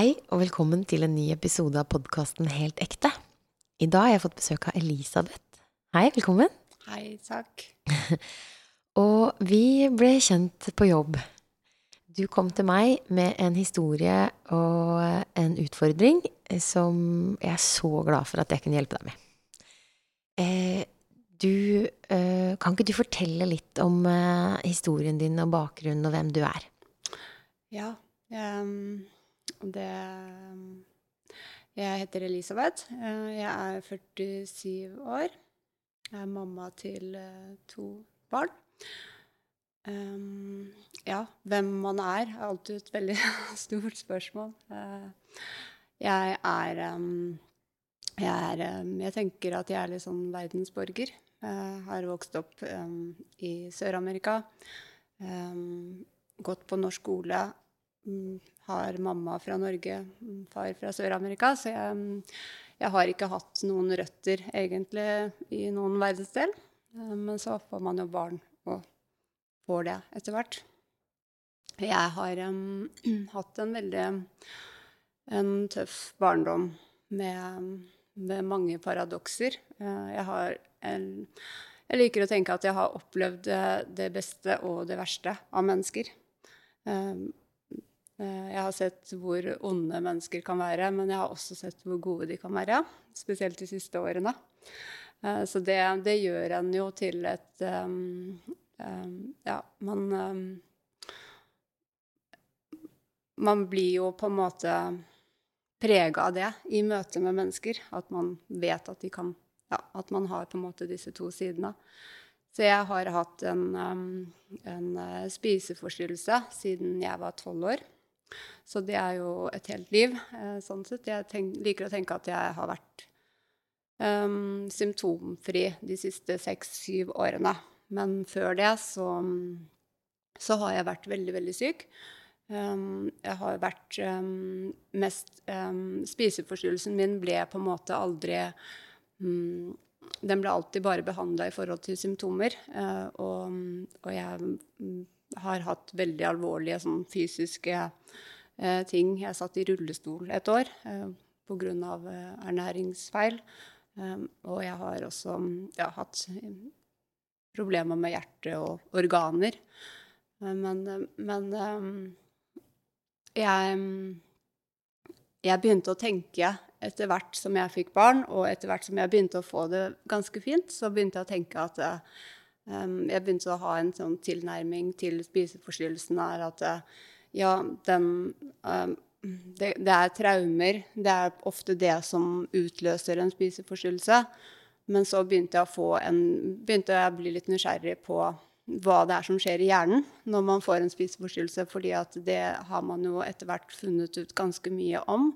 Hei, og velkommen til en ny episode av podkasten Helt ekte. I dag har jeg fått besøk av Elisabeth. Hei, velkommen. Hei, takk. Og vi ble kjent på jobb. Du kom til meg med en historie og en utfordring som jeg er så glad for at jeg kunne hjelpe deg med. Eh, du, eh, kan ikke du fortelle litt om eh, historien din og bakgrunnen og hvem du er? Ja. Um, det Jeg heter Elisabeth. Jeg er 47 år. Jeg er mamma til to barn. Um, ja, hvem man er, er alltid et veldig stort spørsmål. Uh, jeg er um, jeg, er, um, jeg tenker at jeg er litt sånn verdensborger. Jeg har vokst opp i Sør-Amerika. Gått på norsk skole. Um, har mamma fra Norge, far fra Sør-Amerika. Så jeg, jeg, har ikke hatt noen røtter egentlig i noen verdensdel. men så får man jo barn og får det etter hvert. Jeg har hatt en veldig en tøff barndom med med mange paradokser. Eh, jeg, har, jeg liker å tenke at jeg har opplevd det beste og det verste av mennesker. Eh, eh, jeg har sett hvor onde mennesker kan være, men jeg har også sett hvor gode de kan være. Spesielt de siste årene. Så det, det gjør en jo til et um, um, Ja, man um, Man blir jo på en måte prega av det i møte med mennesker. At man vet at de kan Ja, at man har på en måte disse to sidene. Så jeg har hatt en, en uh, spiseforstyrrelse siden jeg var tolv år. Så det er jo et helt liv, uh, sånn sett. Jeg tenk, liker å tenke at jeg har vært um, symptomfri de siste seks-syv årene. Men før det så, så har jeg vært veldig, veldig syk. Um, jeg har vært um, mest Spiseforstyrrelsen min ble på en måte aldri um, Den ble alltid bare behandla i forhold til symptomer. Uh, og, og, jeg mm, har hatt veldig alvorlige sånn, fysiske eh, ting. Jeg satt i rullestol et år eh, pga. Eh, ernæringsfeil. og jeg har også ja, hatt problemer med hjerte og organer. men, men jeg, jeg begynte å tenke etter hvert som jeg fikk barn, og etter hvert som jeg begynte å få det ganske fint, så begynte jeg å tenke at jeg begynte å ha en sånn tilnærming til spiseforstyrrelsen er at ja, den um, det, det, er traumer. Det er ofte det som utløser en spiseforstyrrelse. Men så begynte jeg en, begynte jeg å bli litt nysgjerrig på hva det er som skjer i hjernen når man får en spiseforstyrrelse. fordi det har man jo etter hvert funnet ut ganske mye om.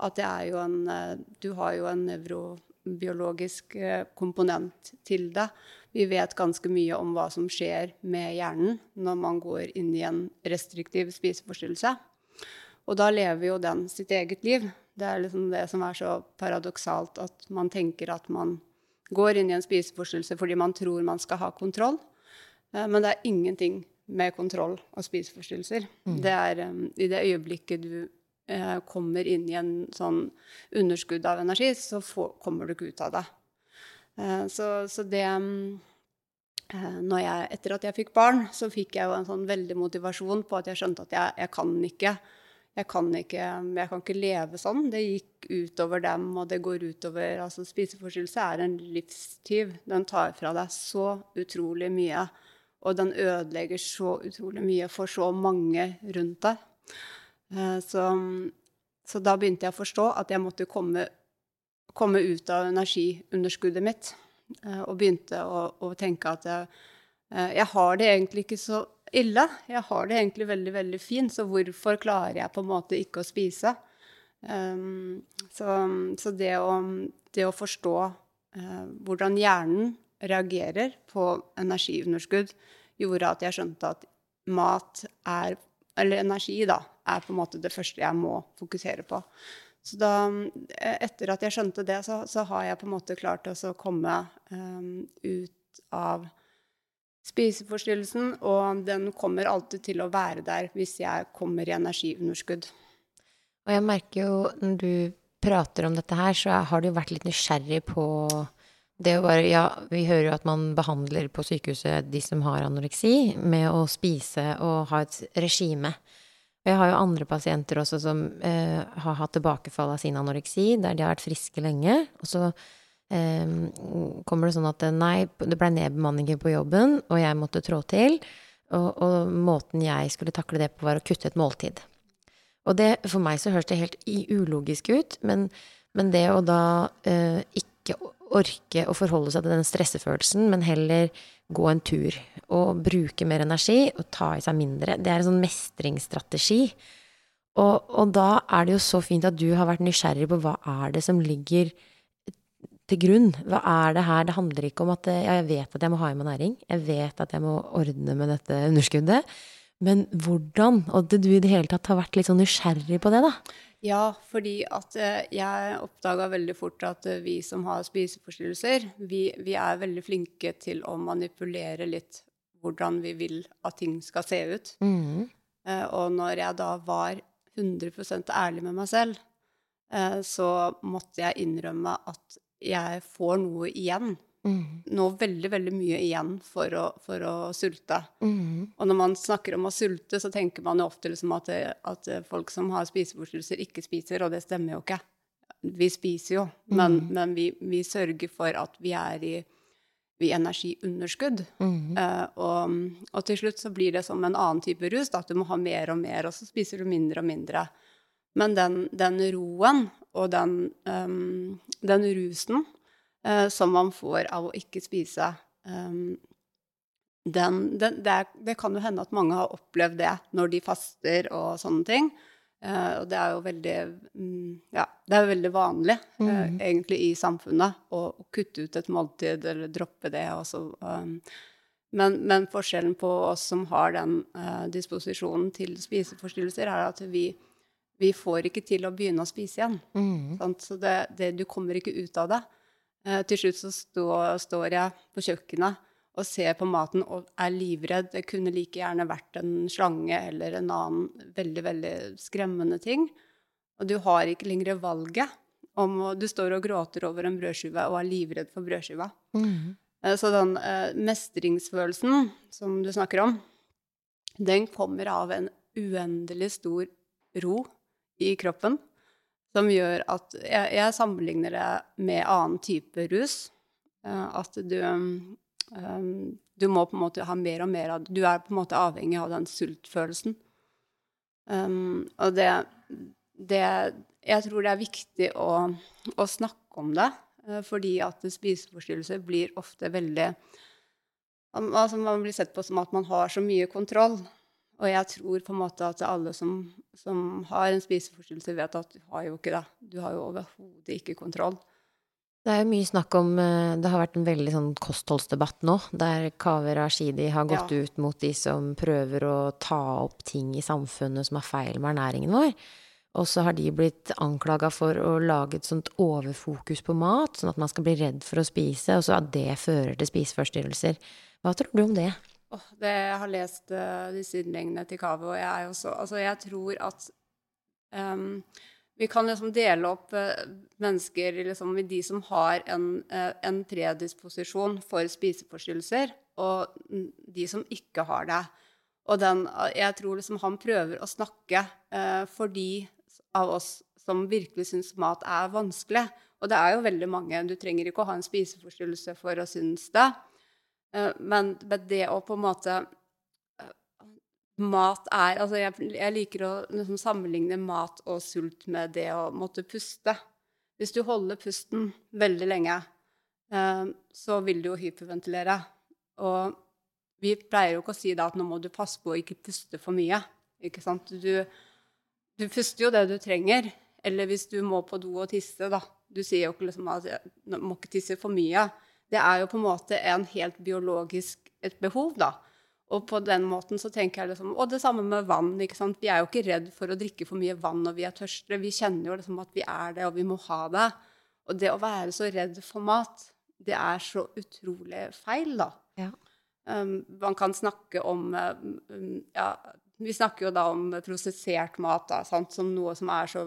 At det er jo en, eh, du har jo en nevrobiologisk eh, komponent til det. Vi vet ganske mye om hva som skjer med hjernen når man går inn i en restriktiv spiseforstyrrelse. Og da lever jo den sitt eget liv. Det er liksom det som er så paradoksalt, at man tenker at man går inn i en spiseforstyrrelse fordi man tror man skal ha kontroll. Eh, men det er ingenting med kontroll og spiseforstyrrelser. Mm. Det er um, i det øyeblikket du uh, kommer inn i en sånn underskudd av energi, så får, kommer du ikke ut av det. Uh, så, så, det um, uh, jeg, Etter at jeg fikk barn, så fikk jeg jo en sånn veldig motivasjon på at jeg skjønte at jeg, jeg kan ikke jeg kan, ikke, jeg kan ikke leve sånn. Det gikk utover dem, og det går utover altså Spiseforstyrrelse er en livstyv. Den tar fra deg så utrolig mye. Og den ødelegger så utrolig mye for så mange rundt deg. Eh, så, så, da begynte jeg å forstå at jeg måtte komme, komme ut av energiunderskuddet mitt. Eh, og begynte å, å tenke at jeg, eh, jeg, har det egentlig ikke så ille. Jeg har det egentlig veldig, veldig fint, så hvorfor klarer jeg på en måte ikke å spise? så, så det, å, det, å, forstå hvordan hjernen reagerer på energiunderskudd, gjorde at jeg skjønte at mat er Eller energi, da, er på en måte det første jeg må fokusere på. Så da, etter at jeg skjønte det, så, så har jeg på en måte klart å komme um, ut av spiseforstyrrelsen, og den kommer alltid til å være der hvis jeg kommer i energiunderskudd. Og jeg merker jo når du prater om dette her, så har du jo vært litt nysgjerrig på det å bare Ja, vi hører jo at man behandler på sykehuset de som har anoreksi, med å spise og ha et regime. Jeg har jo andre pasienter også som eh, har hatt tilbakefall av sin anoreksi, der de har vært friske lenge. Og så eh, kommer det sånn at nei, det ble nedbemanninger på jobben, og jeg måtte trå til. Og, og, måten jeg skulle takle det på, var å kutte et måltid. Og det, for meg så høres det helt ulogisk ut, men, men det å da eh, ikke orke å forholde seg til den stressefølelsen, men heller gå en tur og bruke mer energi og ta i seg mindre. Det er en sånn mestringsstrategi. Og, og, da er det jo så fint at du har vært nysgjerrig på hva er det som ligger til grunn. Hva er det her? Det handler ikke om at ja, jeg vet at jeg må ha i meg næring. Jeg vet at jeg må ordne med dette underskuddet. Men hvordan? Og at du i det hele tatt har vært litt sånn nysgjerrig på det, da. Ja, fordi at eh, jeg oppdaga veldig fort at eh, vi som har spiseforstyrrelser, vi, vi, er veldig flinke til å manipulere litt hvordan vi vil at ting skal se ut. Mm. Eh, og når jeg da var 100% ærlig med meg selv, så måtte jeg innrømme at jeg får noe igjen Mm. Nå veldig, veldig mye igjen for å, for å sulte. Mm. Og når man snakker om å sulte, så tenker man jo ofte liksom at, at, folk som har spiseforstyrrelser, ikke spiser, og det stemmer jo ikke. Vi spiser jo, men, mm. men vi, vi, sørger for at vi er i, i energiunderskudd. Uh, og, og, til slutt så blir det som en annen type rus, at du må ha mer og mer, og så spiser du mindre og mindre. Men den, den roen og den, um, den rusen uh, som man får av å ikke spise. Um, den, den, det, er, det, kan jo hende at mange har opplevd det når de faster og sånne ting. Uh, og det er jo veldig um, Ja, det er veldig vanlig uh, mm. egentlig i samfunnet å, å, kutte ut et måltid eller droppe det. Også, um, men, men, forskjellen på oss som har den uh, disposisjonen til spiseforstyrrelser, er at vi, vi får ikke til å begynne å spise igjen. Mm. Så det, det, du kommer ikke ut av det. Eh, til slutt så stå, står jeg på kjøkkenet og ser på maten og er livredd. Det kunne like gjerne vært en slange eller en annen veldig, veldig skremmende ting. Og du har ikke lenger valget om Du står og gråter over en brødskive og er livredd for brødskiva. Mm. Eh, så den eh, mestringsfølelsen som du snakker om, den kommer av en uendelig stor ro i kroppen som gjør at jeg, jeg, sammenligner det med annen type rus. Uh, at du um, Du må på en måte ha mer og mer av Du er på en måte avhengig av den sultfølelsen. Um, og det, det, Jeg tror det er viktig å, å snakke om det, fordi at spiseforstyrrelser blir ofte veldig Altså man blir sett på som at man har så mye kontroll. Og jeg tror på en måte at alle som, som har en spiseforstyrrelse, vet at du har jo ikke det. Du har jo overhodet ikke kontroll. Det er jo mye snakk om eh, Det har vært en veldig sånn kostholdsdebatt nå, der Kaveh Rashidi har gått ja. ut mot de som prøver å ta opp ting i samfunnet som er feil med ernæringen vår. Og så har de blitt anklaga for å lage et sånt overfokus på mat, sånn at man skal bli redd for å spise, og så at det fører til spiseforstyrrelser. Hva tror du om det? Oh, det, jeg har lest uh, disse innleggene til Kaveh, og jeg, også, altså jeg tror at um, vi kan liksom dele opp uh, mennesker liksom, de som har en, uh, en, predisposisjon for spiseforstyrrelser, og de som ikke har det. Og den, jeg tror liksom han prøver å snakke for de av oss som virkelig syns mat er vanskelig. Og det er jo veldig mange. Du trenger ikke å ha en spiseforstyrrelse for å synes det. Eh, men det å på en måte eh, Mat er Altså, jeg, jeg liker å liksom sammenligne mat og sult med det å måtte puste. Hvis du holder pusten veldig lenge, eh, så vil du jo hyperventilere. Og vi pleier jo ikke å si da at nå må du passe på å ikke puste for mye. Ikke sant? Du, du puster jo det du trenger. Eller hvis du må på do og tisse, da. Du sier jo ikke liksom at du må ikke tisse for mye det er jo på en måte en helt biologisk et behov, da. Og på den måten så tenker jeg liksom Og det samme med vann. ikke sant? Vi er jo ikke redd for å drikke for mye vann når vi er tørste. Vi kjenner jo liksom at vi er det, og vi må ha det. Og det å være så redd for mat, det er så utrolig feil, da. Ja. Um, man kan snakke om um, ja, Vi snakker jo da om prosessert mat da, sant? som noe som er så,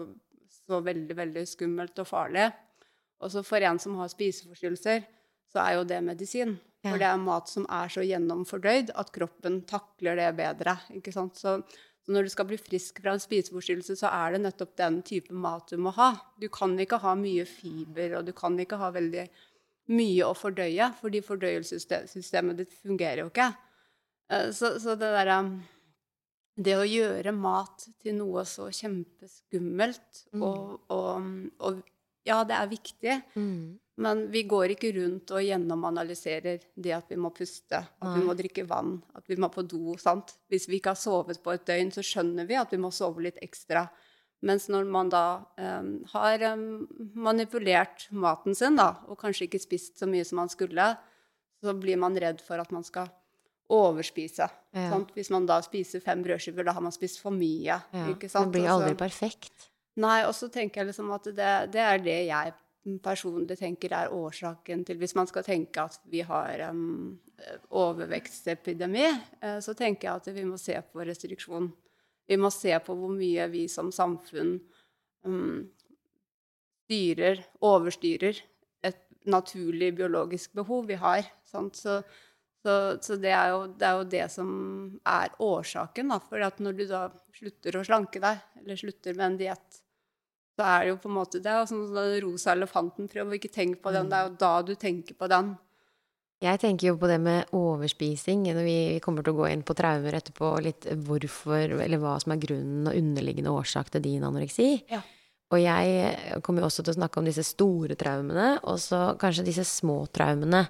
så veldig, veldig skummelt og farlig. Og så for en som har spiseforstyrrelser, så er jo det medisin. Ja. For det er mat som er så gjennomfordøyd at kroppen takler det bedre. ikke sant? Så, så når du skal bli frisk fra en spiseforstyrrelse, så er det nettopp den type mat du må ha. Du kan ikke ha mye fiber, og du kan ikke ha veldig mye å fordøye, fordi fordøyelsessystemet ditt fungerer jo ikke. Eh, Så, så det derre Det å gjøre mat til noe så kjempeskummelt Mm. og, og, og Ja, det er viktig, Mm. Men vi går ikke rundt og gjennomanalyserer det at vi må puste, at Nei. vi må drikke vann, at vi må på do. sant? Hvis vi ikke har sovet på et døgn, så skjønner vi at vi må sove litt ekstra. Mens når man da um, har um, manipulert maten sin, da, og kanskje ikke spist så mye som man skulle, så blir man redd for at man skal overspise. Ja. Sant? Hvis man da spiser fem brødskiver, da har man spist for mye. Ja. Det blir aldri perfekt. Nei, og så tenker jeg liksom at det, det er det jeg personlig tenker er årsaken til Hvis man skal tenke at vi har en eh, overvekstepidemi, eh, så tenker jeg at vi må se på restriksjon. Vi må se på hvor mye vi som samfunn mm, styrer, overstyrer, et naturlig biologisk behov vi har. Så, så, så det, er jo, det er jo det som er årsaken. For når du da slutter å slanke deg, eller slutter med en diett, så er det jo på en måte Det Og sånn som den rosa elefanten. Prøv å ikke tenke på den. Det er jo da du tenker på den. Jeg tenker jo på det med overspising. Når vi vi kommer til å gå inn på traumer etterpå, litt hvorfor, eller hva som er grunnen og underliggende årsak til din anoreksi. Ja. Og jeg kommer jo også til å snakke om disse store traumene, og så kanskje disse små traumene.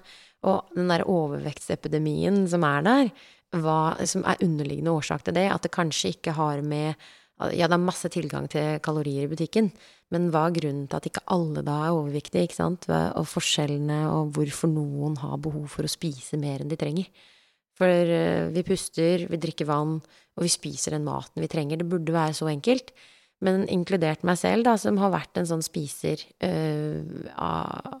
Og den der overvektsepidemien som er der, hva som er underliggende årsak til det. At det kanskje ikke har med Ja, det er masse tilgang til kalorier i butikken, men hva er grunnen til at ikke alle da er overvektige, ikke sant? Og forskjellene, og hvorfor noen har behov for å spise mer enn de trenger. For eh, vi puster, vi drikker vann, og vi spiser den maten vi trenger. Det burde være så enkelt. Men inkludert meg selv, da, som har vært en sånn spiser øh, av,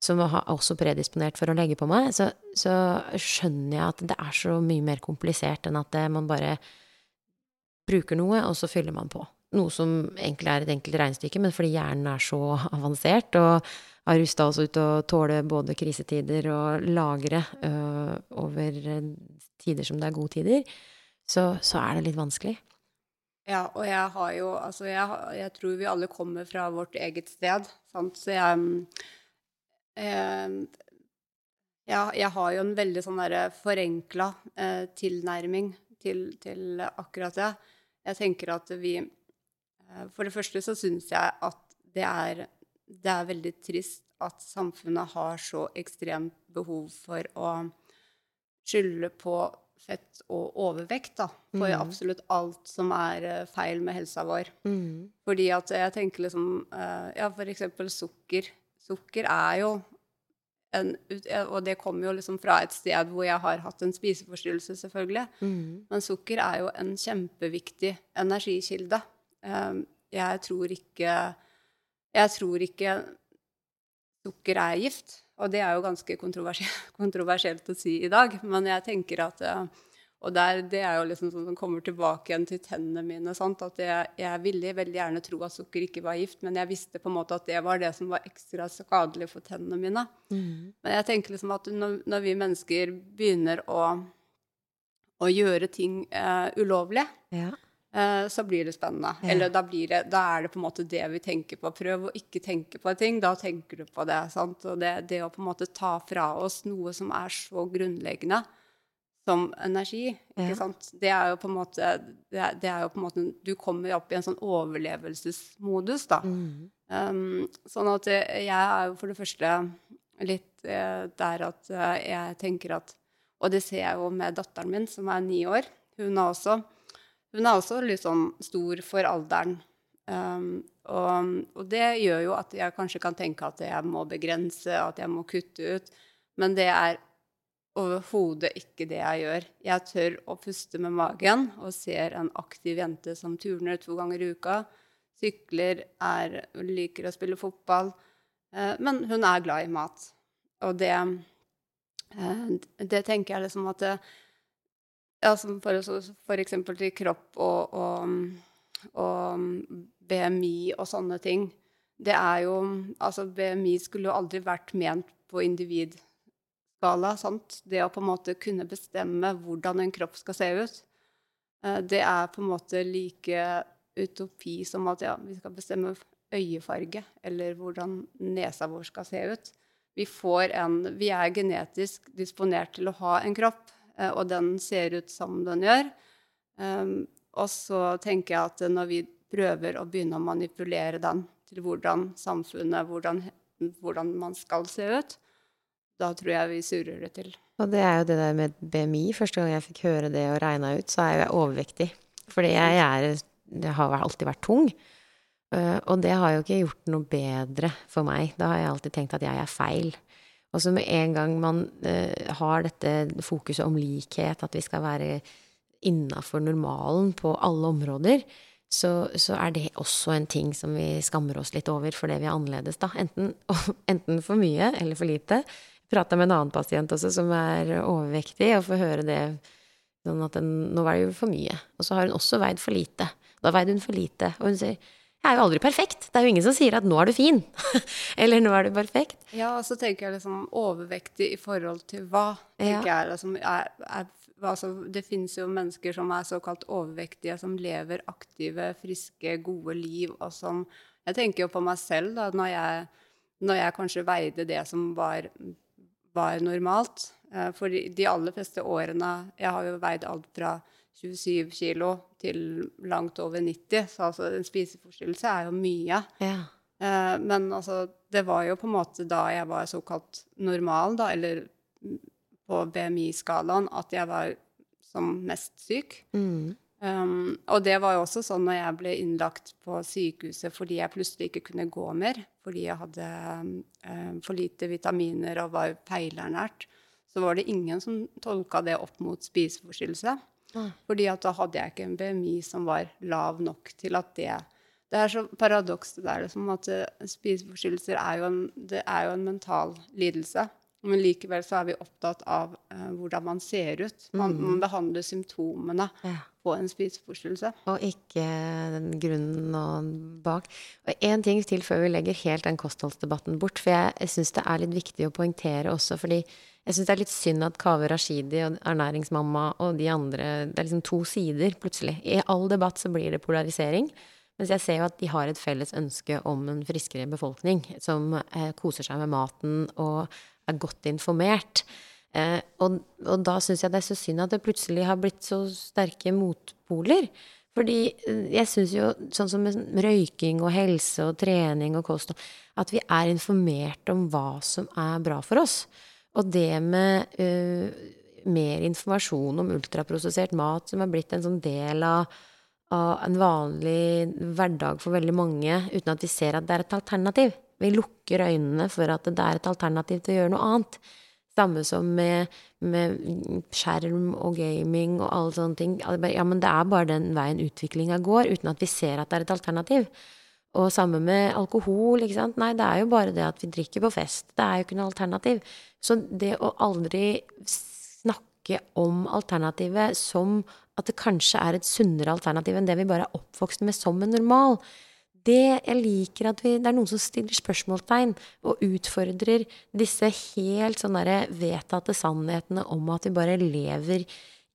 som har også predisponert for å legge på meg, så, så skjønner jeg at det er så mye mer komplisert enn at det, man bare bruker noe, og så fyller man på. Noe som egentlig er et enkelt regnestykke, men fordi hjernen er så avansert og har rusta oss ut å tåle både krisetider og lagre øh, over øh, tider som det er gode tider, så, så er det litt vanskelig. Ja, og jeg har jo Altså, jeg, jeg tror vi alle kommer fra vårt eget sted, sant, så jeg mm, eh, ja, jeg har jo en veldig sånn derre forenkla eh, tilnærming til, til akkurat det. Jeg tenker at vi eh, For det første så syns jeg at det er, det er veldig trist at samfunnet har så ekstremt behov for å skylde på fett og overvekt da, for mm. absolutt alt som er eh, feil med helsa vår. Mm. Fordi at jeg tenker liksom eh, Ja, for eksempel sukker. Sukker er jo en Og det kommer jo liksom fra et sted hvor jeg har hatt en spiseforstyrrelse, selvfølgelig. Mm. Men sukker er jo en kjempeviktig energikilde. Eh, Jeg tror ikke Jeg tror ikke sukker er gift. Og det er jo ganske kontroversielt, kontroversielt å si i dag. Men jeg tenker at eh, Og der, det er jo liksom sånn som kommer tilbake igjen til tennene mine. Sant? At jeg, jeg ville veldig gjerne tro at sukker ikke var gift, men jeg visste på en måte at det var det som var ekstra skadelig for tennene mine. Mm. Men jeg tenker liksom at når, når vi mennesker begynner å, å gjøre ting eh, ulovlig, Ja. eh, så blir det spennende. Ja. Eller da, blir det, da er det på en måte det vi tenker på. Prøv å ikke tenke på ting, da tenker du på det. Sant? Og det, det å på en måte ta fra oss noe som er så grunnleggende som energi, ikke Ja. sant? Det er jo på en måte det er, det er jo på en måte Du kommer opp i en sånn overlevelsesmodus, da. Mm. Um, sånn at eh, jeg er jo for det første litt eh, der at eh, jeg tenker at Og det ser jeg jo med datteren min, som er ni år. Hun er også, hun er også litt sånn stor for alderen. Um, og, og det gjør jo at jeg kanskje kan tenke at jeg må begrense, at jeg må kutte ut. Men det er overhodet ikke det jeg gjør. Jeg tør å puste med magen og ser en aktiv jente som turner to ganger i uka. Sykler, er, liker å spille fotball. Eh, men hun er glad i mat. Og det, eh, det tenker jeg liksom at det, ja, for, for, eksempel til kropp og, og, og, BMI og sånne ting. Det er jo Altså, BMI skulle jo aldri vært ment på individskala. Sant? Det å på en måte kunne bestemme hvordan en kropp skal se ut, eh, det er på en måte like utopi som at ja, vi skal bestemme øyefarge, eller hvordan nesa vår skal se ut. Vi, en, vi er genetisk disponert til å ha en kropp, eh, og den ser ut som den gjør. Ehm, og så tenker jeg at når vi prøver å begynne å manipulere den til hvordan samfunnet, hvordan, hvordan man skal se ut, da tror jeg vi surrer det til. Og det er jo det der med BMI. Første gang jeg fikk høre det og regna ut, så er jeg overvektig. Fordi jeg, er, jeg har alltid vært tung. Uh, og det har jo ikke gjort noe bedre for meg. Da har jeg alltid tenkt at jeg er feil. Og så med en gang man uh, har dette fokuset om likhet, at vi skal være innafor normalen på alle områder, så, så, er det også en ting som vi skammer oss litt over fordi vi er annerledes, da. Enten, enten for mye eller for lite. Prata med en annen pasient også som er overvektig, og får høre det sånn at den, nå var det jo for mye. Og så har hun også veid for lite. Da veide hun for lite. Og hun sier jeg er jo aldri perfekt. Det er jo ingen som sier at 'nå er du fin'. Eller 'nå er du perfekt'. Ja, og så tenker jeg liksom overvektig i forhold til hva? ja. jeg liksom, er, er, altså, Det finnes jo mennesker som er såkalt overvektige, som lever aktive, friske, gode liv, og som Jeg tenker jo på meg selv, da, når jeg, når jeg kanskje veide det som var, var normalt. Eh, for de aller fleste årene Jeg har jo veid alt fra 27 kilo til langt over 90. Så altså, en spiseforstyrrelse er jo mye. Ja. Eh, men altså, det var jo på en måte da jeg var såkalt normal, da, eller på BMI-skalaen, at jeg var som mest syk. Mm. Um, og det var jo også sånn når jeg ble innlagt på sykehuset fordi jeg plutselig ikke kunne gå mer, fordi jeg hadde um, for lite vitaminer og var feilernært, så var det ingen som tolka det opp mot spiseforstyrrelse. Mm. Fordi at da hadde jeg ikke en BMI som var lav nok til at det Det er så paradoks det der som at eh, spiseforstyrrelser er jo, en, det er jo en mental lidelse. Men likevel så er vi opptatt av uh, hvordan man ser ut. Man, mm. man behandler symptomene ja. På en spiseforstyrrelse. Og ikke den grunnen og bak. Og én ting til før vi legger helt den kostholdsdebatten bort. For jeg, jeg syns det er litt viktig å poengtere også, fordi jeg syns det er litt synd at Kaveh Rashidi og ernæringsmamma og de andre Det er liksom to sider, plutselig. I all debatt så blir det polarisering. Mens jeg ser jo at de har et felles ønske om en friskere befolkning som eh, koser seg med maten og er godt informert. Eh, og, og, da syns jeg det er så synd at det plutselig har blitt så sterke motpoler. Fordi eh, jeg syns jo, sånn som med røyking og helse og trening og kost, at vi er informert om hva som er bra for oss. Og det med uh, mer informasjon om ultraprosessert mat, som er blitt en sånn del av, av, en vanlig hverdag for veldig mange, uten at vi ser at det er et alternativ. Vi lukker øynene for at det er et alternativ til å gjøre noe annet. Samme som med, med skjerm og gaming og alle sånne ting. Ja, men det er bare den veien utviklinga går, uten at vi ser at det er et alternativ. Og samme med alkohol. ikke sant? Nei, det er jo bare det at vi drikker på fest. Det er jo ikke noe alternativ. Så det å aldri snakke om alternativet som at det kanskje er et sunnere alternativ enn det vi bare er oppvokst med som en normal, det jeg liker at vi, det er noen som stiller spørsmålstegn og utfordrer disse helt sånn derre vedtatte sannhetene om at vi bare lever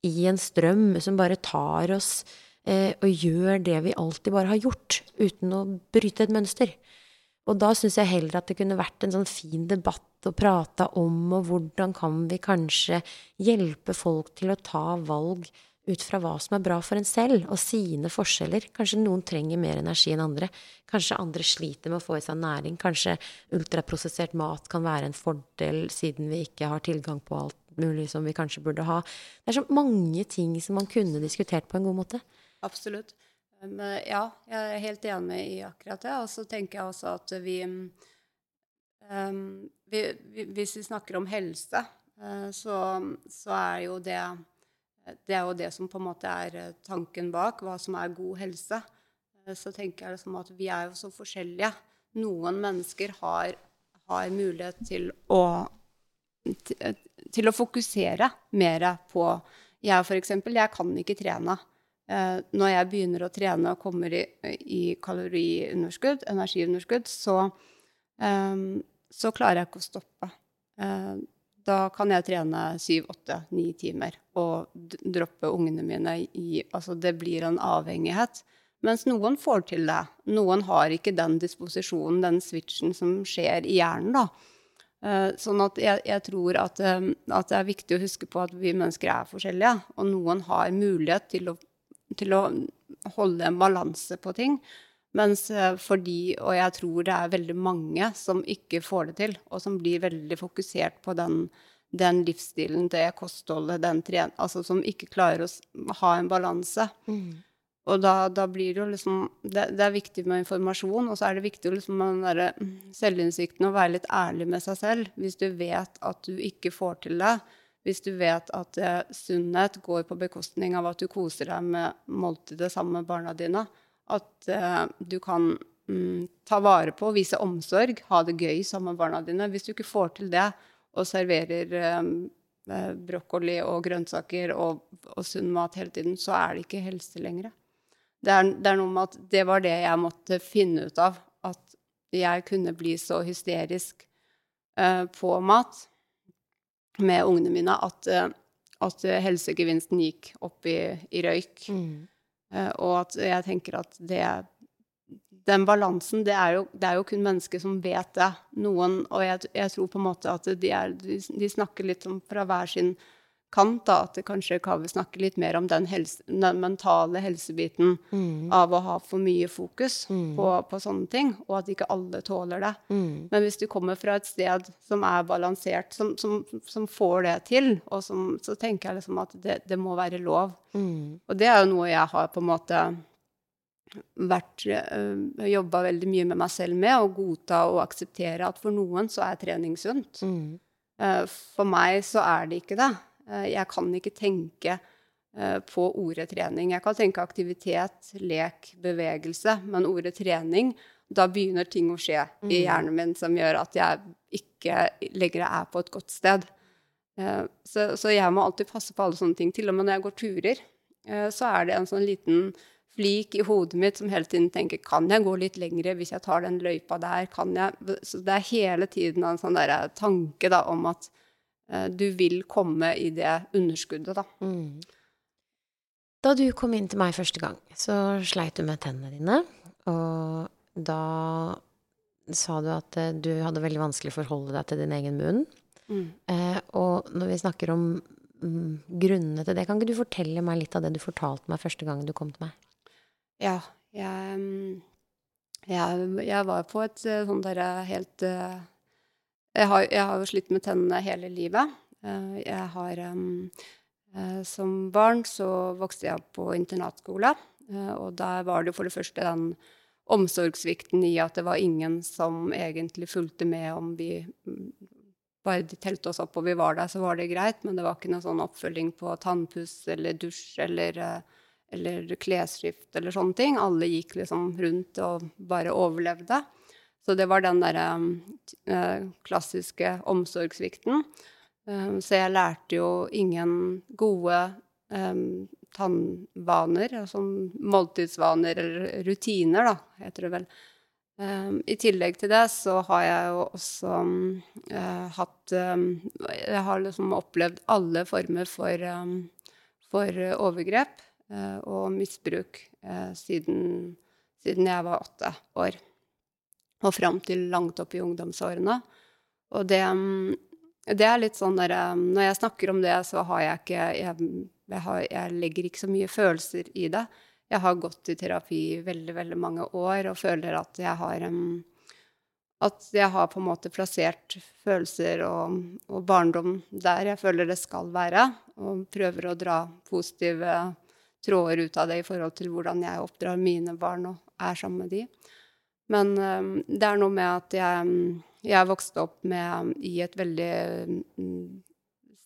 i en strøm som bare tar oss eh, og gjør det vi alltid bare har gjort, uten å bryte et mønster. Og da syns jeg heller at det kunne vært en sånn fin debatt å prate om, og hvordan kan vi kanskje hjelpe folk til å ta valg ut fra hva som er bra for en selv, og sine forskjeller. Kanskje noen trenger mer energi enn andre. Kanskje andre sliter med å få i seg næring. Kanskje ultraprosessert mat kan være en fordel, siden vi ikke har tilgang på alt mulig som vi kanskje burde ha. Det er så mange ting som man kunne diskutert på en god måte. Absolutt. Eh, ja, jeg er helt enig i akkurat det. Og så tenker jeg også at vi, um, vi, vi Hvis vi snakker om helse, uh, så, så, er jo det Det er jo det som på en måte er tanken bak hva som er god helse. Uh, så tenker jeg liksom at vi er jo så forskjellige. Noen mennesker har, har mulighet til å, til, til å fokusere mer på Jeg eksempel, jeg kan ikke trene. Eh, når jeg begynner å trene og kommer i, i kaloriunderskudd, energiunderskudd, så, eh, så klarer jeg ikke å stoppe. Da kan jeg trene syv, åtte, ni timer og droppe ungene mine i Altså det blir en avhengighet. Mens noen får til det. Noen har ikke den disposisjonen, den switchen som skjer i hjernen, da. Eh, sånn at jeg, jeg tror at, eh, at, det er viktig å huske på at vi mennesker er forskjellige. Og noen har mulighet til å, til å holde en balanse på ting. Mens for de, og jeg tror det er veldig mange som ikke får det til, og som blir veldig fokusert på den, den livsstilen, det kostholdet, den tren... Altså som ikke klarer å ha en balanse. Mm. Og da, da, blir det jo liksom det, det, er viktig med informasjon, og så er det viktig liksom med den derre selvinnsikten å være litt ærlig med seg selv. Hvis du vet at du ikke får til det, hvis du vet at eh, sunnhet går på bekostning av at du koser deg med måltidet sammen med barna dine, at uh, du kan mm, ta vare på, vise omsorg, ha det gøy sammen med barna dine Hvis du ikke får til det, og serverer eh brokkoli og grønnsaker og, og sunn mat hele tiden, så er det ikke helse lenger. Det er, det er, noe med at det var det jeg måtte finne ut av. At jeg kunne bli så hysterisk uh, på mat med ungene mine at, uh, at helsegevinsten gikk opp i, i røyk. Mm. Uh, og at jeg tenker at det Den balansen, det er, jo, det er jo kun mennesker som vet det. Noen, og jeg, jeg tror på en måte at de, er, de snakker litt om fra hver sin kant, da, at det kanskje vi snakke litt mer om den, helse, den mentale helsebiten mm. av å ha for mye fokus mm. på, på, sånne ting, og at ikke alle tåler det. Mm. Men hvis du kommer fra et sted som er balansert, som, som, som får det til, og som, så tenker jeg liksom at det, det må være lov. Mm. Og det er jo noe jeg har på en måte vært øh, jobba veldig mye med meg selv med, å godta og akseptere at for noen så er trening sunt. Mm. Uh, for meg så er det ikke det. Eh, jeg kan ikke tenke eh, på ordet trening. Jeg kan tenke aktivitet, lek, bevegelse, men ordet trening da begynner ting å skje mm. i hjernen min som gjør at jeg ikke lenger er på et godt sted. Eh, så, så, jeg må alltid passe på alle sånne ting. Til og med når jeg går turer, så er det en sånn liten flik i hodet mitt som hele tiden tenker Kan jeg gå litt lengre hvis jeg tar den løypa der? Kan jeg? Så det er hele tiden en sånn tanke da, om at du vil komme i det underskuddet, da. Mm. Da du kom inn til meg første gang, så sleit du med tennene dine. Og da sa du at eh, du hadde veldig vanskelig for å forholde deg til din egen munn. Mm. Eh, og når vi snakker om mm, grunnene til det, kan ikke du fortelle meg litt av det du fortalte meg første gang du kom til meg? Ja, jeg, mm, jeg, jeg var på et eh, sånt derre helt uh, jeg har, jeg har jo slitt med tennene hele livet. Eh, jeg har um, Som barn så vokste jeg opp på internatskole, eh, og der var det for det første den omsorgssvikten i at det var ingen som egentlig fulgte med om vi mm, Bare de telte oss opp og vi var der, så var det greit, men det var ikke noe sånn oppfølging på tannpuss eller dusj eller, eller klesskift eller sånne ting. Alle gikk liksom rundt og bare overlevde. Så det var den derre uh, klassiske omsorgssvikten. Um, så jeg lærte jo ingen gode um, tannvaner, altså måltidsvaner eller rutiner, da, heter det vel. Um, I tillegg til det så har jeg jo også uh, hatt um, Jeg har liksom opplevd alle former for, um, for overgrep uh, og misbruk uh, siden, siden jeg var åtte år og fram til langt opp i ungdomsårene. Og det, det er litt sånn derre Når jeg snakker om det, så har jeg ikke jeg, jeg, har, jeg, legger ikke så mye følelser i det. Jeg har gått i terapi i veldig, veldig mange år og føler at jeg har At jeg har på en måte plassert følelser og, og, barndom der jeg føler det skal være, og prøver å dra positive tråder ut av det i forhold til hvordan jeg oppdrar mine barn og er sammen med de. Men um, det er noe med at jeg, jeg vokste opp med, i et veldig um,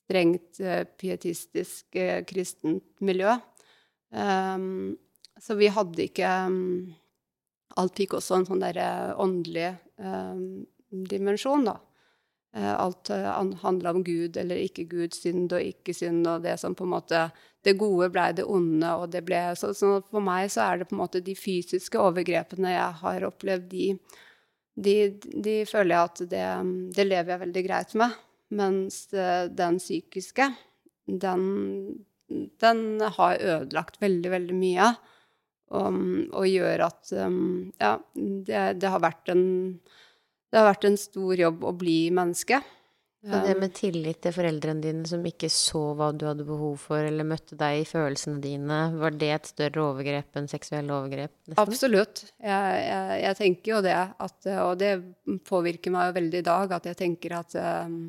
strengt uh, pietistisk uh, kristent miljø. Um, så vi hadde ikke Alt fikk også en sånn derre åndelig dimensjon, da. Uh, alt handla om Gud eller ikke Gud, synd og ikke synd, og det som på en måte det gode blei det onde, og det ble så, så, For meg så er det på en måte de fysiske overgrepene jeg har opplevd, de, de, de føler jeg at det, det, lever jeg veldig greit med. Mens den psykiske, den, den har ødelagt veldig, veldig mye. Og, og gjør at Ja, det, det, har vært en det har vært en stor jobb å bli menneske. Så det med tillit til foreldrene dine som ikke så hva du hadde behov for, eller møtte deg i følelsene dine, var det et større overgrep enn seksuelle overgrep? Nesten? Absolutt. Jeg, jeg, jeg, tenker jo det. At, og det påvirker meg jo veldig i dag, at jeg tenker at um,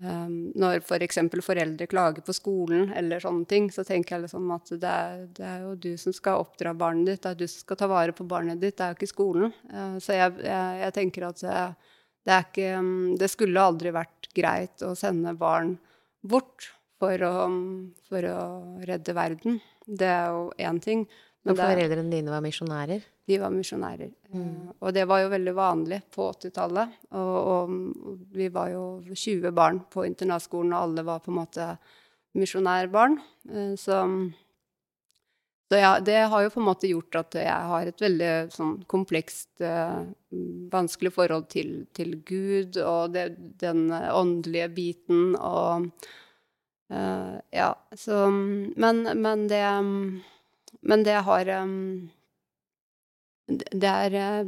um, når f.eks. For foreldre klager på skolen eller sånne ting, så tenker jeg liksom at det er, det er, jo du som skal oppdra barnet ditt, det er du som skal ta vare på barnet ditt, det er jo ikke skolen. Uh, så jeg, jeg, tenker at uh, det, ikke, mm, det, skulle aldri vært greit å sende barn bort for å, for å redde verden. Det er jo én ting. Men foreldrene dine var misjonærer? De var misjonærer. Mm. Eh, og det var jo veldig vanlig på 80-tallet. Og, og, vi var jo 20 barn på internatskolen, og alle var på en måte misjonærbarn. Eh, så så ja, det har jo på en måte gjort at jeg har et veldig sånn komplekst, uh, vanskelig forhold til, til Gud og det, den åndelige biten og uh, Ja, så Men, men det Men det har um, Det er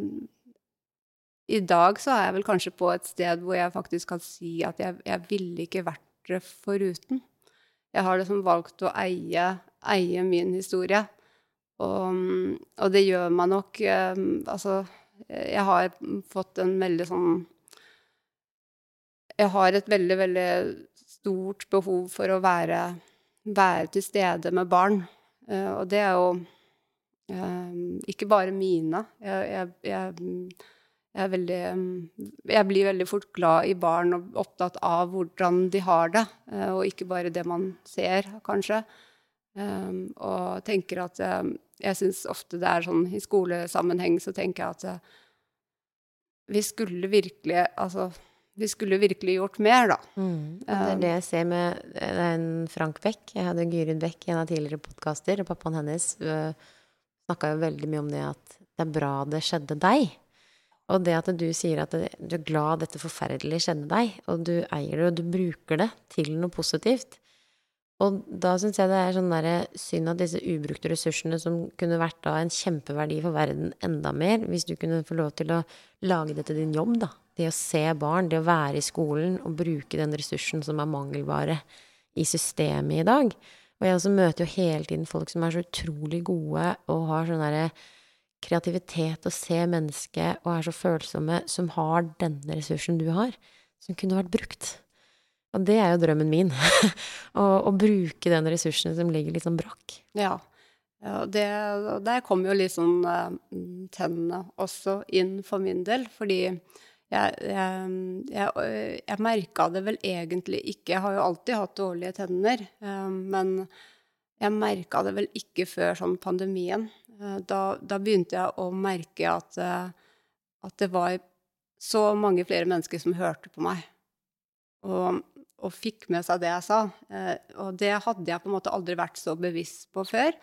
I dag så er jeg vel kanskje på et sted hvor jeg faktisk kan si at jeg, jeg ville ikke vært det foruten. Jeg har liksom valgt å eie, eie min historie. Og, og, det gjør meg nok eh, Altså, jeg har fått en veldig sånn Jeg har et veldig, veldig stort behov for å være, være til stede med barn. Eh, og det er jo eh, ikke bare mine. Jeg, jeg, jeg, jeg, veldig, jeg, blir veldig fort glad i barn og opptatt av hvordan de har det, og ikke bare det man ser, kanskje. Um, og tenker at um, Jeg syns ofte det er sånn i skolesammenheng så tenker jeg at uh, vi skulle virkelig Altså, vi skulle virkelig gjort mer, da. Mm. Det er det jeg ser med det er en Frank Beck. Jeg hadde Gyrid Beck i en av tidligere podkaster, og pappaen hennes uh, snakka jo veldig mye om det at det er bra det skjedde deg. Og det at du sier at du er glad dette forferdelige skjedde deg, og du eier det, og du bruker det til noe positivt, og da syns jeg det er sånn der, synd at disse ubrukte ressursene som kunne vært da en kjempeverdi for verden enda mer, hvis du kunne få lov til å lage det til din jobb, da. Det å se barn, det å være i skolen og bruke den ressursen som er mangelvare i systemet i dag. Og jeg også møter jo hele tiden folk som er så utrolig gode og har sånn derre kreativitet og ser mennesket og er så følsomme, som har denne ressursen du har, som kunne vært brukt. Og det er jo drømmen min. å, å, bruke den ressursen som ligger litt sånn brakk. Ja. ja det, der kommer jo litt sånn uh, tennene også inn for min del. Fordi jeg, jeg, jeg, jeg merka det vel egentlig ikke. Jeg har jo alltid hatt dårlige tenner. Men jeg merka det vel ikke før sånn pandemien. Da, da, begynte jeg å merke at, at det var så mange flere mennesker som hørte på meg. Og og fikk med seg det jeg sa. Eh, og det hadde jeg på en måte aldri vært så bevisst på før.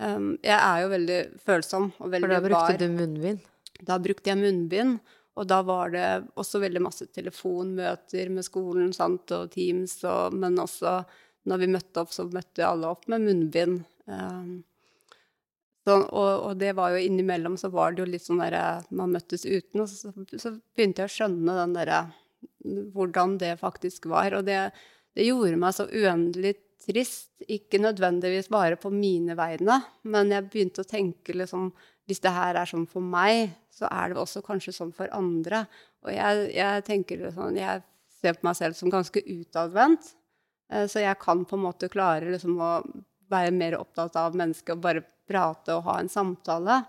Um, jeg er jo veldig følsom og veldig bar. For da brukte du munnbind? Da brukte jeg munnbind. Og da var det også veldig masse telefonmøter med skolen sant, og Teams, og, men også når vi møtte opp, så møtte alle opp med munnbind. Um, så, og, og, det var jo innimellom så var det jo litt sånn derre Man møttes uten, og så, så begynte jeg å skjønne den derre hvordan det faktisk var. Og det, det gjorde meg så uendelig trist. Ikke nødvendigvis bare på mine vegne, men jeg begynte å tenke liksom Hvis det her er sånn for meg, så er det også kanskje sånn for andre. Og jeg, jeg tenker liksom, Jeg ser på meg selv som ganske utadvendt. Eh, så jeg kan på en måte klare liksom å være mer opptatt av mennesket og bare prate og ha en samtale.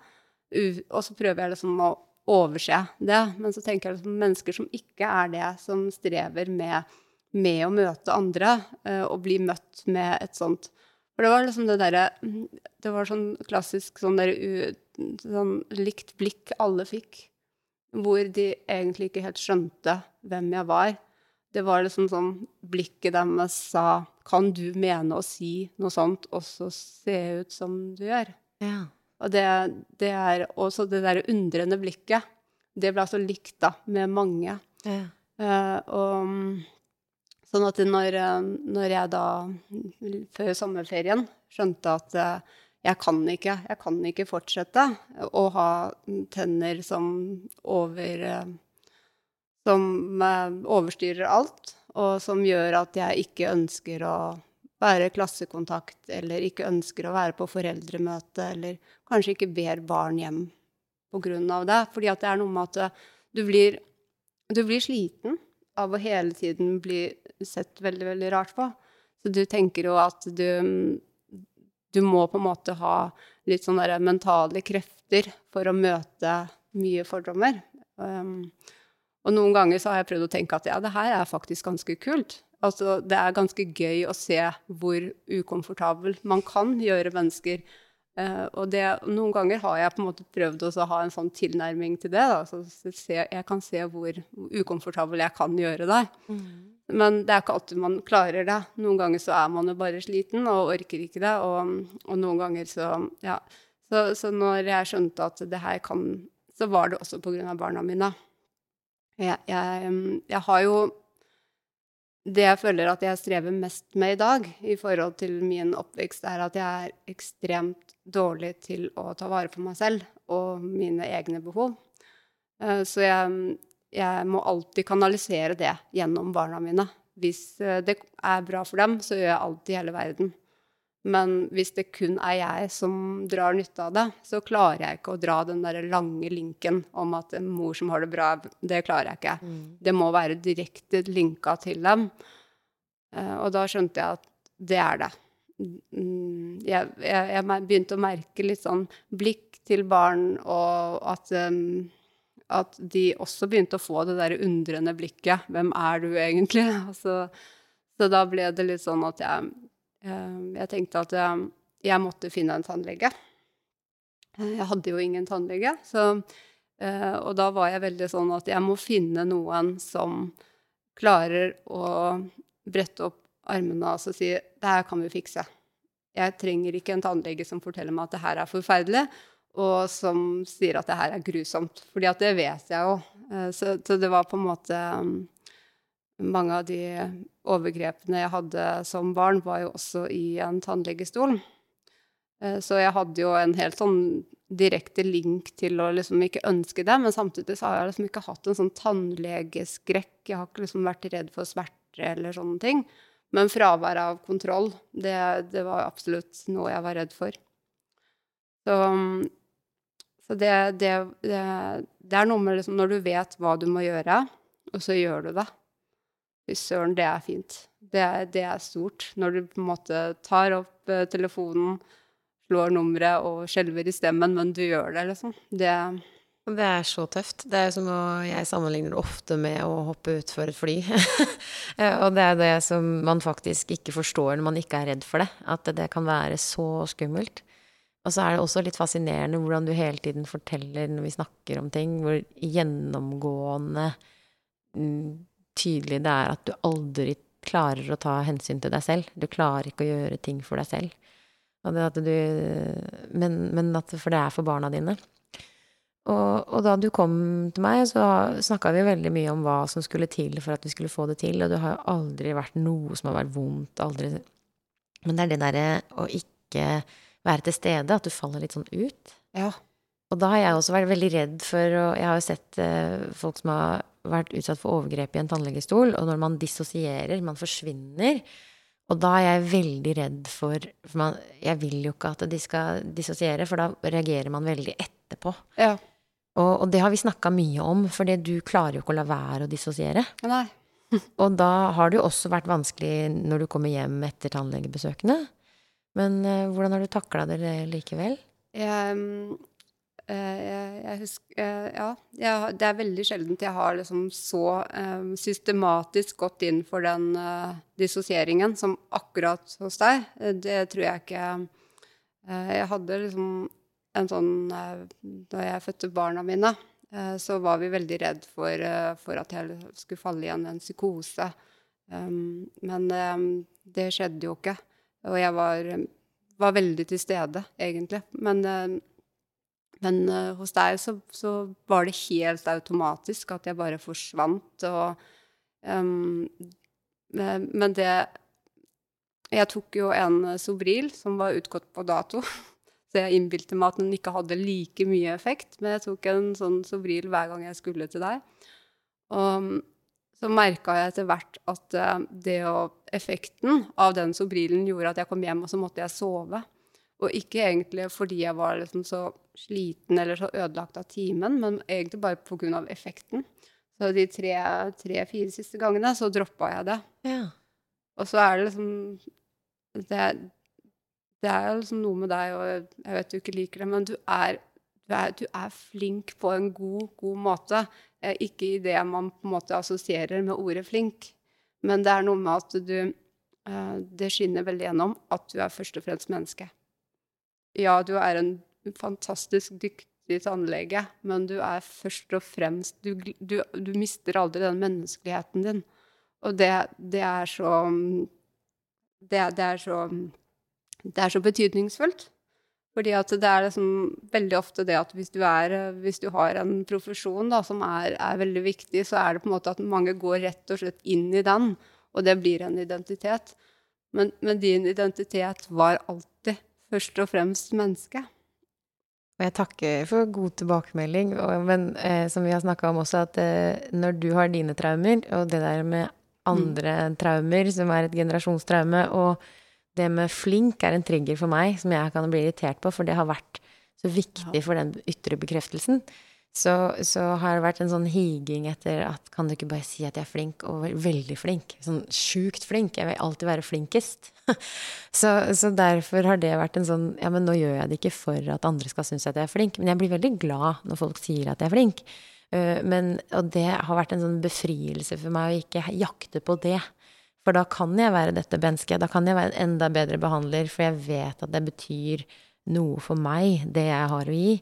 Og så prøver jeg liksom å overse det. Men så tenker jeg at mennesker som ikke er det, som strever med, med å møte andre uh, og bli møtt med et sånt For det var liksom det derre Det var sånn klassisk sånn der sånn likt blikk alle fikk, hvor de egentlig ikke helt skjønte hvem jeg var. Det var liksom sånn Blikket deres sa kan du mene å si noe sånt og så se ut som du gjør? Ja. Og det, det er også det derre undrende blikket. Det ble altså likt da, med mange. ja. Uh, og mm, sånn at når, når jeg da, før sommerferien, skjønte at uh, jeg kan ikke, jeg kan ikke fortsette å ha tenner som over eh, Som overstyrer alt, og som gjør at jeg ikke ønsker å være klassekontakt, eller ikke ønsker å være på foreldremøte, eller kanskje ikke ber barn hjem av det. Fordi at det er noe med at eh, du blir, du blir sliten av å hele tiden bli sett veldig, veldig rart på. Så du tenker jo at du, du må på en måte ha litt sånne mentale krefter for å møte mye fordommer. Um, og noen ganger så har jeg prøvd å tenke at ja, det her er faktisk ganske kult. Altså, det er ganske gøy å se hvor ukomfortabel man kan gjøre mennesker. Uh, og det, noen ganger har jeg på en måte prøvd å ha en sånn tilnærming til det. Da. Så se, jeg kan se hvor ukomfortabel jeg kan gjøre deg. Men det er ikke alltid man klarer det. Noen ganger så er man jo bare sliten og orker ikke det. Og, og noen ganger så Ja. Så, så når jeg skjønte at det her kan Så var det også på grunn av barna mine. Jeg, jeg, jeg har jo det jeg føler at jeg strever mest med i dag i forhold til min oppvekst, er at jeg er ekstremt dårlig til å ta vare på meg selv og mine egne behov. Eh, Så jeg, jeg må alltid kanalisere det gjennom barna mine. Hvis eh, det er bra for dem, så gjør jeg alt i hele verden. Men hvis det kun er jeg som drar nytte av det, så klarer jeg ikke å dra den der lange linken om at en mor som har det bra, det klarer jeg ikke. Det må være direkte linka til dem. Eh, Og da skjønte jeg at det er det. Mm, Jeg, jeg, jeg begynte å merke litt sånn blikk til barn, og at, at de også begynte å få det der undrende blikket. Hvem er du egentlig? Altså, så da ble det litt sånn at jeg, jeg tenkte at jeg, jeg måtte finne en tannlege. Eh, Jeg hadde jo ingen tannlege, så, eh, og da var jeg veldig sånn at jeg må finne noen som klarer å brette opp armene og si det her kan vi fikse. Jeg trenger ikke en tannlege som forteller meg at det her er forferdelig, og som sier at det her er grusomt. Fordi det vet jeg jo. Eh, Så, så det var på en måte Mange av de overgrepene jeg hadde som barn, var jo også i en tannlegestol. Eh, Så jeg hadde jo en helt sånn direkte link til å liksom ikke ønske det, men samtidig så har jeg liksom ikke hatt en sånn tannlegeskrekk. Jeg har ikke liksom vært redd for smerter eller sånne ting. Men fravær av kontroll, det, det var absolutt noe jeg var redd for. Så, så det, det, det er noe med liksom når du vet hva du må gjøre, og så gjør du det. Fy søren, det er fint. Det, er- det er stort. Når du på en måte tar opp eh, telefonen, slår nummeret og skjelver i stemmen, men du gjør det, liksom. Det, Det er så tøft. Det er som å, jeg sammenligner det ofte med å hoppe utfor et fly. Eh, og det er det som man faktisk ikke forstår når man ikke er redd for det. At det kan være så skummelt. Og så er det også litt fascinerende hvordan du hele tiden forteller når vi snakker om ting, hvor gjennomgående mm, tydelig det er at du aldri klarer å ta hensyn til deg selv. Du klarer ikke å gjøre ting for deg selv. At du, men, men at, for det er for barna dine. Og, og da du kom til meg, så snakka vi veldig mye om hva som skulle til for at vi skulle få det til, og det har jo aldri vært noe som har vært vondt, aldri Men det er det derre å ikke være til stede, at du faller litt sånn ut. ja. Og da har jeg også vært veldig redd for Og jeg har jo sett eh, folk som har vært utsatt for overgrep i en tannlegestol, og når man dissosierer, man forsvinner Og da er jeg veldig redd for For man, jeg vil jo ikke at de skal dissosiere, for da reagerer man veldig etterpå. ja. Og, og det har vi snakka mye om, for du klarer jo ikke å la være å dissosiere. Nei. Og da har det jo også vært vanskelig når du kommer hjem etter tannlegebesøkene. Men eh, hvordan har du takla det likevel? Jeg, mm, jeg, jeg husker eh, Ja, jeg, det er veldig sjeldent jeg har liksom så um, systematisk gått inn for den uh, dissosieringen som akkurat hos deg. Eh, Det tror jeg ikke uh, Jeg hadde liksom en sånn uh, Da jeg fødte barna mine, eh, så var vi veldig redd for, eh, for at jeg skulle falle igjen i en psykose. Um, men um, det skjedde jo ikke. Og jeg var, var veldig til stede, egentlig. Men, men uh, hos deg så, så, var det helt automatisk at jeg bare forsvant. Og, men det Jeg tok jo en Sobril som var utgått på dato. Så jeg innbilte meg at den ikke hadde like mye effekt. Men jeg tok en sånn Sobril hver gang jeg skulle til deg. Og så merka jeg etter hvert at eh, det og effekten av den Sobrilen gjorde at jeg kom hjem, og så måtte jeg sove. Og ikke egentlig fordi jeg var liksom så sliten eller så ødelagt av timen, men egentlig bare pga. effekten. Så de tre-fire tre, siste gangene så droppa jeg det. Ja. Og så er det liksom det, det er liksom noe med deg, og jeg vet du ikke liker det, men du er, du er, du er flink på en god, god måte. Eh, ikke i det man på en måte assosierer med ordet flink, men det er noe med at du eh, Det skinner veldig gjennom at du er først og fremst menneske. Ja, du er en fantastisk dyktig tannlege, men du er først og fremst Du, du, du mister aldri den menneskeligheten din. Og det, det er så det, det er så det er så betydningsfullt. Fordi at det er liksom veldig ofte det at hvis du, er, hvis du har en profesjon da, som er, er, veldig viktig, så er det på en måte at mange går rett og slett inn i den, og det blir en identitet. Men, men din identitet var alltid først og fremst menneske. Og jeg takker for god tilbakemelding, og, men eh, som vi har snakka om også, at eh, når du har dine traumer, og det der med andre mm. traumer, som er et generasjonstraume, og det med flink er en trigger for meg som jeg kan bli irritert på, for det har vært så viktig for den ytre bekreftelsen. Så, så, har det vært en sånn higing etter at kan du ikke bare si at jeg er flink, og veldig flink. Sånn sjukt flink. Jeg vil alltid være flinkest. så, så, derfor har det vært en sånn Ja, men nå gjør jeg det ikke for at andre skal synes at jeg er flink, men jeg blir veldig glad når folk sier at jeg er flink. Uh, men, og det har vært en sånn befrielse for meg å ikke jakte på det. For da kan jeg være dette mennesket. Da kan jeg være en enda bedre behandler, for jeg vet at det betyr noe for meg, det jeg har å gi.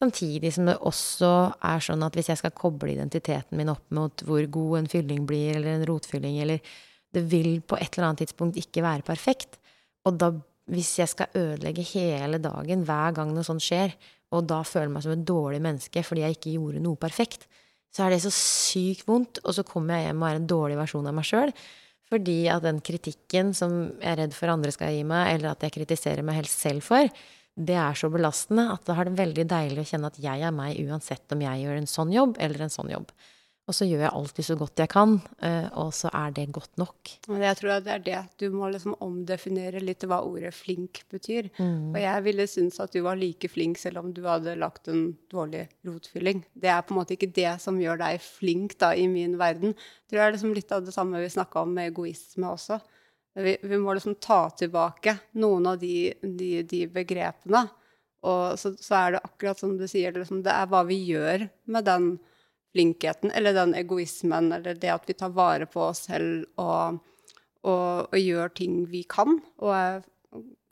Samtidig som det også er sånn at hvis jeg skal koble identiteten min opp mot hvor god en fylling blir, eller en rotfylling, eller Det vil på et eller annet tidspunkt ikke være perfekt. Og da, hvis jeg skal ødelegge hele dagen hver gang noe sånt skjer, og da føler meg som et dårlig menneske fordi jeg ikke gjorde noe perfekt, så er det så sykt vondt, og så kommer jeg hjem og er en dårlig versjon av meg sjøl. Fordi at den kritikken som jeg er redd for andre skal gi meg, eller at jeg kritiserer meg helst selv for, det er så belastende at da har det veldig deilig å kjenne at jeg er meg uansett om jeg gjør en sånn jobb eller en sånn jobb. Og så gjør jeg alltid så godt jeg kan, eh, og så er det godt nok. Jeg tror det er det. Du må liksom omdefinere litt hva ordet 'flink' betyr. Mm. Og jeg ville synes at du var like flink selv om du hadde lagt en dårlig rotfylling. Det er på en måte ikke det som gjør deg flink da, i min verden. Jeg tror det er liksom litt av det samme vi snakka om med egoisme også. Vi, vi, må liksom ta tilbake noen av de, de, de begrepene. Og så, så, er det akkurat som du sier, liksom, det er hva vi gjør med den flinkheten, eller den egoismen, eller det at vi tar vare på oss selv og, og, og gjør ting vi kan og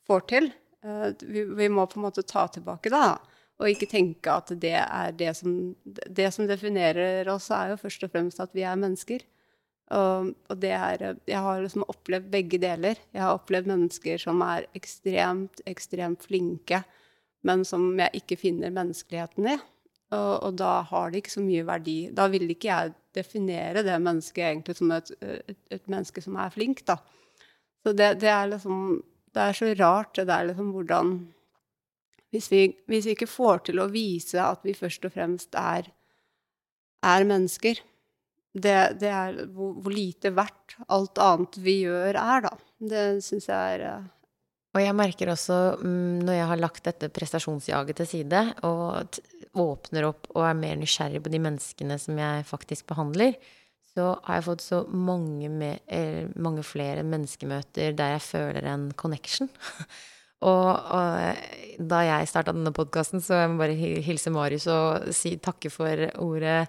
får til. Eh, vi, vi, må på en måte ta tilbake det, og ikke tenke at det er det som Det som definerer oss, er jo først og fremst at vi er mennesker. Og, og er Jeg har liksom opplevd begge deler. Jeg har opplevd mennesker som er ekstremt, ekstremt flinke, men som jeg ikke finner menneskeligheten i. Og, og, da har det ikke så mye verdi. Da vil ikke jeg definere det mennesket egentlig som et, et, et menneske som er flink, da. Så det, det, er liksom Det er så rart, det der liksom hvordan hvis vi, hvis vi, ikke får til å vise at vi først og fremst er, er mennesker det, det er hvor, hvor, lite verdt alt annet vi gjør, er, da. Det syns jeg er eh, og jeg merker også, mm, når jeg har lagt dette prestasjonsjaget til side, og åpner opp og er mer nysgjerrig på de menneskene som jeg faktisk behandler, så har jeg fått så mange, med, eh, mange flere menneskemøter der jeg føler en connection. og, og, da jeg starta denne podkasten, så jeg må bare hilse Marius og si takke for ordet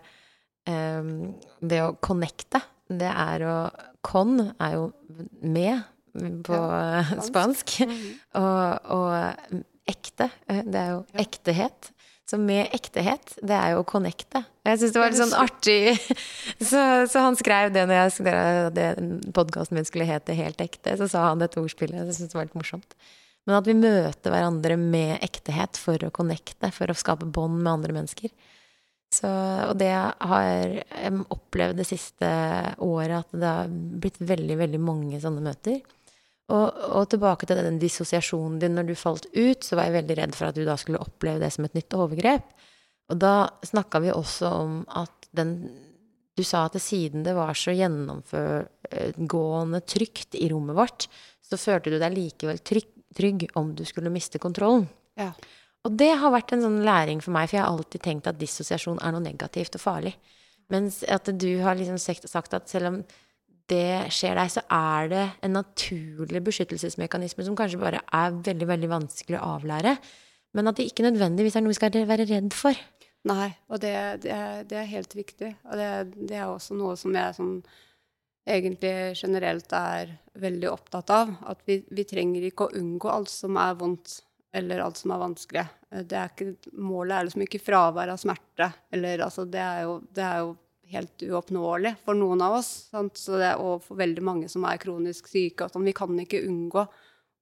Det å connecte. Det er å Con er jo med på ja, spansk. spansk. Mm -hmm. og, og, ekte. Eh, det er jo ektehet. Så med ektehet, det er jo å connecte. Jeg syns det var litt sånn artig. Så, så, han skrev det når jeg skrev podkasten min skulle hete Helt ekte. Så sa han dette ordspillet. Jeg syns det var litt morsomt. Men at vi møter hverandre med ektehet for å connecte, for å skape bånd med andre mennesker. Så, og det har jeg opplevd det siste året, at det har blitt veldig, veldig mange sånne møter. Og, og, tilbake til den dissosiasjonen din. Når du falt ut, så var jeg veldig redd for at du da skulle oppleve det som et nytt overgrep. Og da snakka vi også om at den Du sa at siden det var så gjennomgående trygt i rommet vårt, så følte du deg likevel trygg, trygg om du skulle miste kontrollen. Ja. Og det har vært en sånn læring for meg, for jeg har alltid tenkt at dissosiasjon er noe negativt og farlig. Mens at du har liksom sagt at selv om det skjer deg, så er det en naturlig beskyttelsesmekanisme som kanskje bare er veldig, veldig vanskelig å avlære. Men at det ikke nødvendigvis er noe vi skal være redd for. Nei, og det, det, er, det er, helt viktig. Og det, det, er også noe som jeg sånn, egentlig generelt er veldig opptatt av. At vi, vi, trenger ikke å unngå alt som er vondt, eller alt som er vanskelig. Det er ikke, målet er liksom ikke fravær av smerte. Eller altså, det er jo, det er jo helt uoppnåelig for noen av oss. Det, og for veldig mange som er kronisk syke. Sånn, vi kan ikke unngå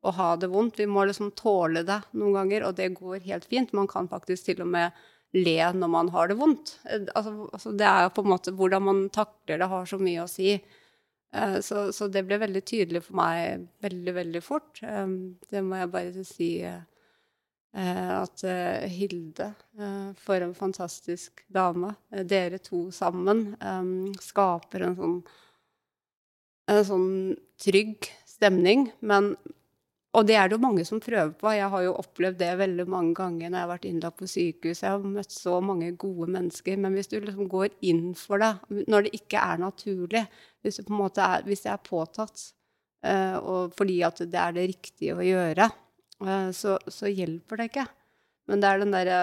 å ha det vondt. Vi må liksom tåle det noen ganger, og det går helt fint. Man kan faktisk til og med le når man har det vondt. Altså, altså det er jo på en måte hvordan man takler det, har så mye å si. Eh, så, så det ble veldig tydelig for meg veldig, veldig fort. Eh, det må jeg bare si. Eh, at eh, Hilde, eh, for en fantastisk dame, dere to sammen skaper en sånn, en sånn trygg stemning. Men, og det er det jo mange som prøver på. Jeg har jo opplevd det veldig mange ganger når jeg har vært innlagt på sykehus. Jeg har møtt så mange gode mennesker. Men hvis du liksom går inn for det, når det ikke er naturlig, hvis det, er, hvis det er påtatt, og fordi at det er det riktige å gjøre, så, så, hjelper det ikke. Men det er den derre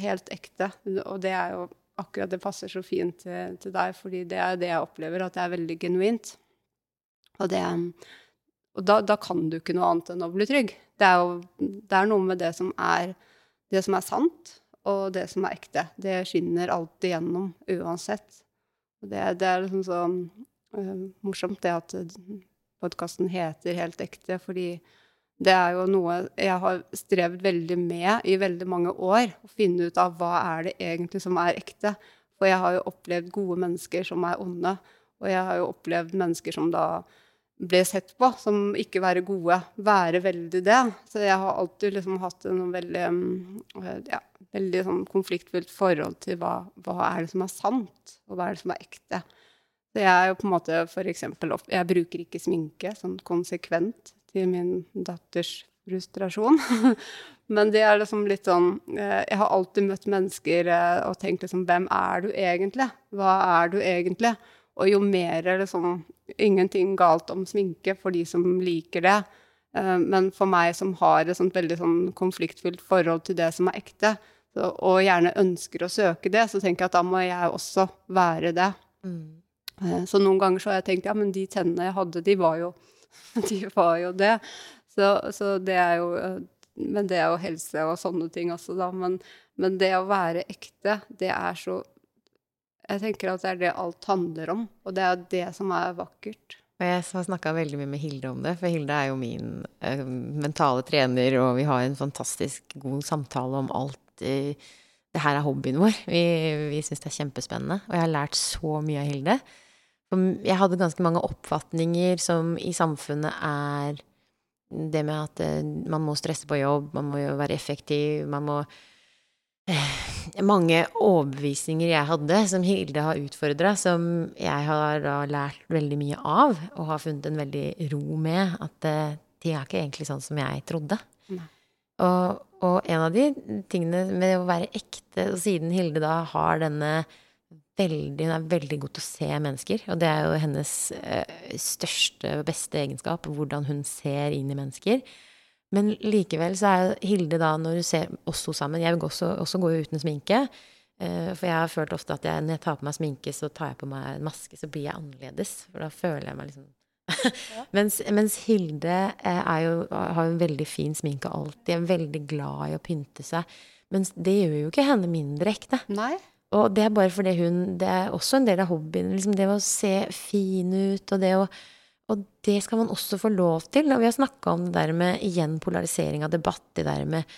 helt ekte, og det er jo akkurat det passer så fint til, til, deg, fordi det er det jeg opplever, at det er veldig genuint. Og, det, og da, da, kan du ikke noe annet enn å bli trygg. Det er jo det er noe med det som er, det som er sant, og det som er ekte. Det skinner alltid gjennom, uansett. Og det, det er liksom så uh, morsomt, det at podkasten heter Helt ekte, fordi det er jo noe jeg har strevd veldig med i veldig mange år. Å finne ut av hva er det egentlig som er ekte. For jeg har jo opplevd gode mennesker som er onde. Og jeg har jo opplevd mennesker som da ble sett på som ikke være gode. Være veldig det. Så jeg har alltid liksom hatt en veldig, mm, ja, veldig sånn konfliktfylt forhold til hva, hva er det som er sant, og hva er det som er ekte. Så jeg er jo på en måte for Jeg bruker ikke sminke sånn konsekvent til min datters frustrasjon. Men det er liksom litt sånn eh, Jeg har alltid møtt mennesker eh, og tenkt liksom Hvem er du egentlig? Hva er du egentlig? Og jo mer er liksom Ingenting galt om sminke for de som liker det. Eh, men for meg som har et sånt veldig sånn konfliktfylt forhold til det som er ekte, og gjerne ønsker å søke det, så tenker jeg at da må jeg også være det. Mm. Så noen ganger så har jeg tenkt ja, men de tennene jeg hadde, de var jo de var jo det. Så, så, det er jo Men det er jo helse og sånne ting også, da. Men, men, det å være ekte, det er så Jeg tenker at det er det alt handler om, og det er det som er vakkert. Og jeg har snakka veldig mye med Hilde om det, for Hilde er jo min uh, mentale trener, og vi har en fantastisk god samtale om alt. Uh, det her er hobbyen vår. Vi, vi syns det er kjempespennende. Og jeg har lært så mye av Hilde. Jeg hadde ganske mange oppfatninger som i samfunnet er det med at eh, man må stresse på jobb, man må jo være effektiv, man må eh, Mange overbevisninger jeg hadde, som Hilde har utfordra, som jeg har da lært veldig mye av, og har funnet en veldig ro med. At de ting er ikke egentlig sånn som jeg trodde. Og, og, en av de tingene med å være ekte, og siden Hilde da har denne veldig, hun er veldig god til å se mennesker. Og det er jo hennes uh, største og beste egenskap, hvordan hun ser inn i mennesker. Men likevel så er Hilde da, når du ser oss to sammen Jeg vil også, også gå uten sminke. Uh, for jeg har følt ofte at jeg, når jeg tar på meg sminke, så tar jeg på meg en maske, så blir jeg annerledes. For da føler jeg meg liksom ja. mens, mens, Hilde uh, jo, har jo en veldig fin sminke alltid. Er veldig glad i å pynte seg. Mens det gjør jo ikke henne mindre ekte. Nei. Og det er bare fordi hun Det er også en del av hobbyen. Liksom det å se fin ut, og det å Og det skal man også få lov til. Og vi har snakka om det der med igjen polarisering av debatt, det der med,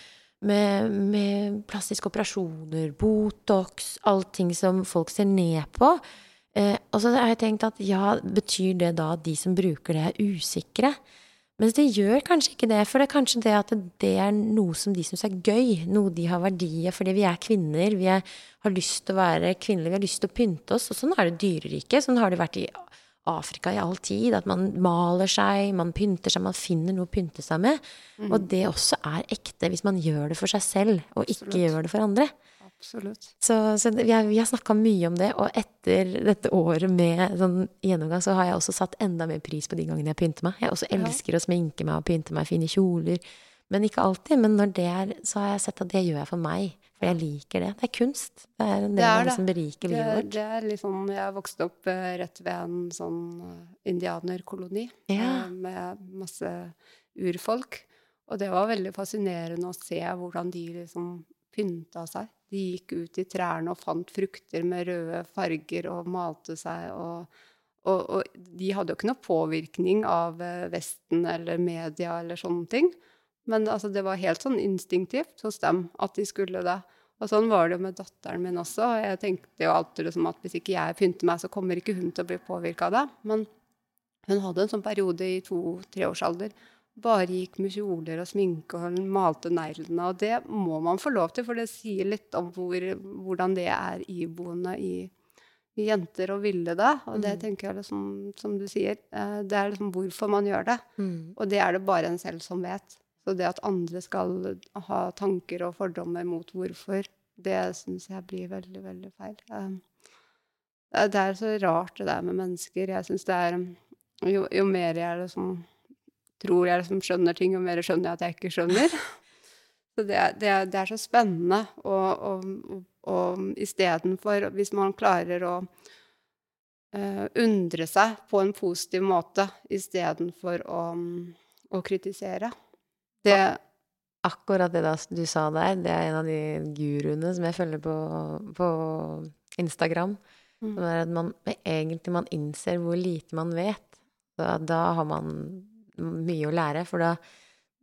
med, med plastiske operasjoner, Botox, allting som folk ser ned på. Eh, og så har jeg tenkt at ja, betyr det da at de som bruker det, er usikre? Mens det gjør kanskje ikke det. For det er kanskje det at det er noe som de syns er gøy. Noe de har verdier fordi vi er kvinner. Vi er, har lyst til å være kvinnelige, vi har lyst til å pynte oss. Og sånn er det dyreriket. Sånn har det vært i Afrika i all tid. At man maler seg, man pynter seg, man finner noe å pynte seg med. Mm. Og det også er ekte hvis man gjør det for seg selv, og ikke Absolutt. gjør det for andre. Absolutt. Så, så vi har, vi har snakka mye om det, og etter dette året med sånn gjennomgang, så har jeg også satt enda mer pris på de gangene jeg pynter meg. Jeg også elsker ja. å sminke meg og pynte meg, fine kjoler. Men ikke alltid. Men når det er, så har jeg sett at det gjør jeg for meg. For jeg liker det. Det er kunst. Det er en del av det som beriker livet vårt. Det er liksom, Jeg vokste opp uh, rett ved en sånn uh, indianerkoloni ja. uh, med masse urfolk. Og det var veldig fascinerende å se hvordan de liksom pynta seg. De gikk ut i trærne og fant frukter med røde farger og malte seg. Og, og, og de hadde jo ikke noe påvirkning av Vesten eller media eller sånne ting. Men altså, det var helt sånn instinktivt hos dem at de skulle det. Og sånn var det jo med datteren min også. Jeg tenkte jo alltid liksom at hvis ikke jeg pynter meg, så kommer ikke hun til å bli påvirka av det. Men hun hadde en sånn periode i to-treårsalder. Bare gikk med kjoler og sminke og malte neglene. Og det må man få lov til, for det sier litt om hvor, hvordan det er iboende i, i jenter å ville det. Og det mm. tenker jeg liksom, som du sier, eh, det er liksom hvorfor man gjør det. Mm. Og det er det bare en selv som vet. Så det at andre skal ha tanker og fordommer mot hvorfor, det syns jeg blir veldig, veldig feil. Um, det er så rart, det der med mennesker. Jeg syns det er jo, jo, mer jeg liksom tror jeg liksom skjønner ting, jo mer skjønner jeg at jeg ikke skjønner. Så det, det, det er så spennende. Og, og, og istedenfor, hvis man klarer å uh, undre seg på en positiv måte istedenfor å, å kritisere, det Akkurat det du sa der, det er en av de guruene som jeg følger på, på Instagram. Mm. Det er at man egentlig man innser hvor lite man vet. Da, da har man mye å lære, for da,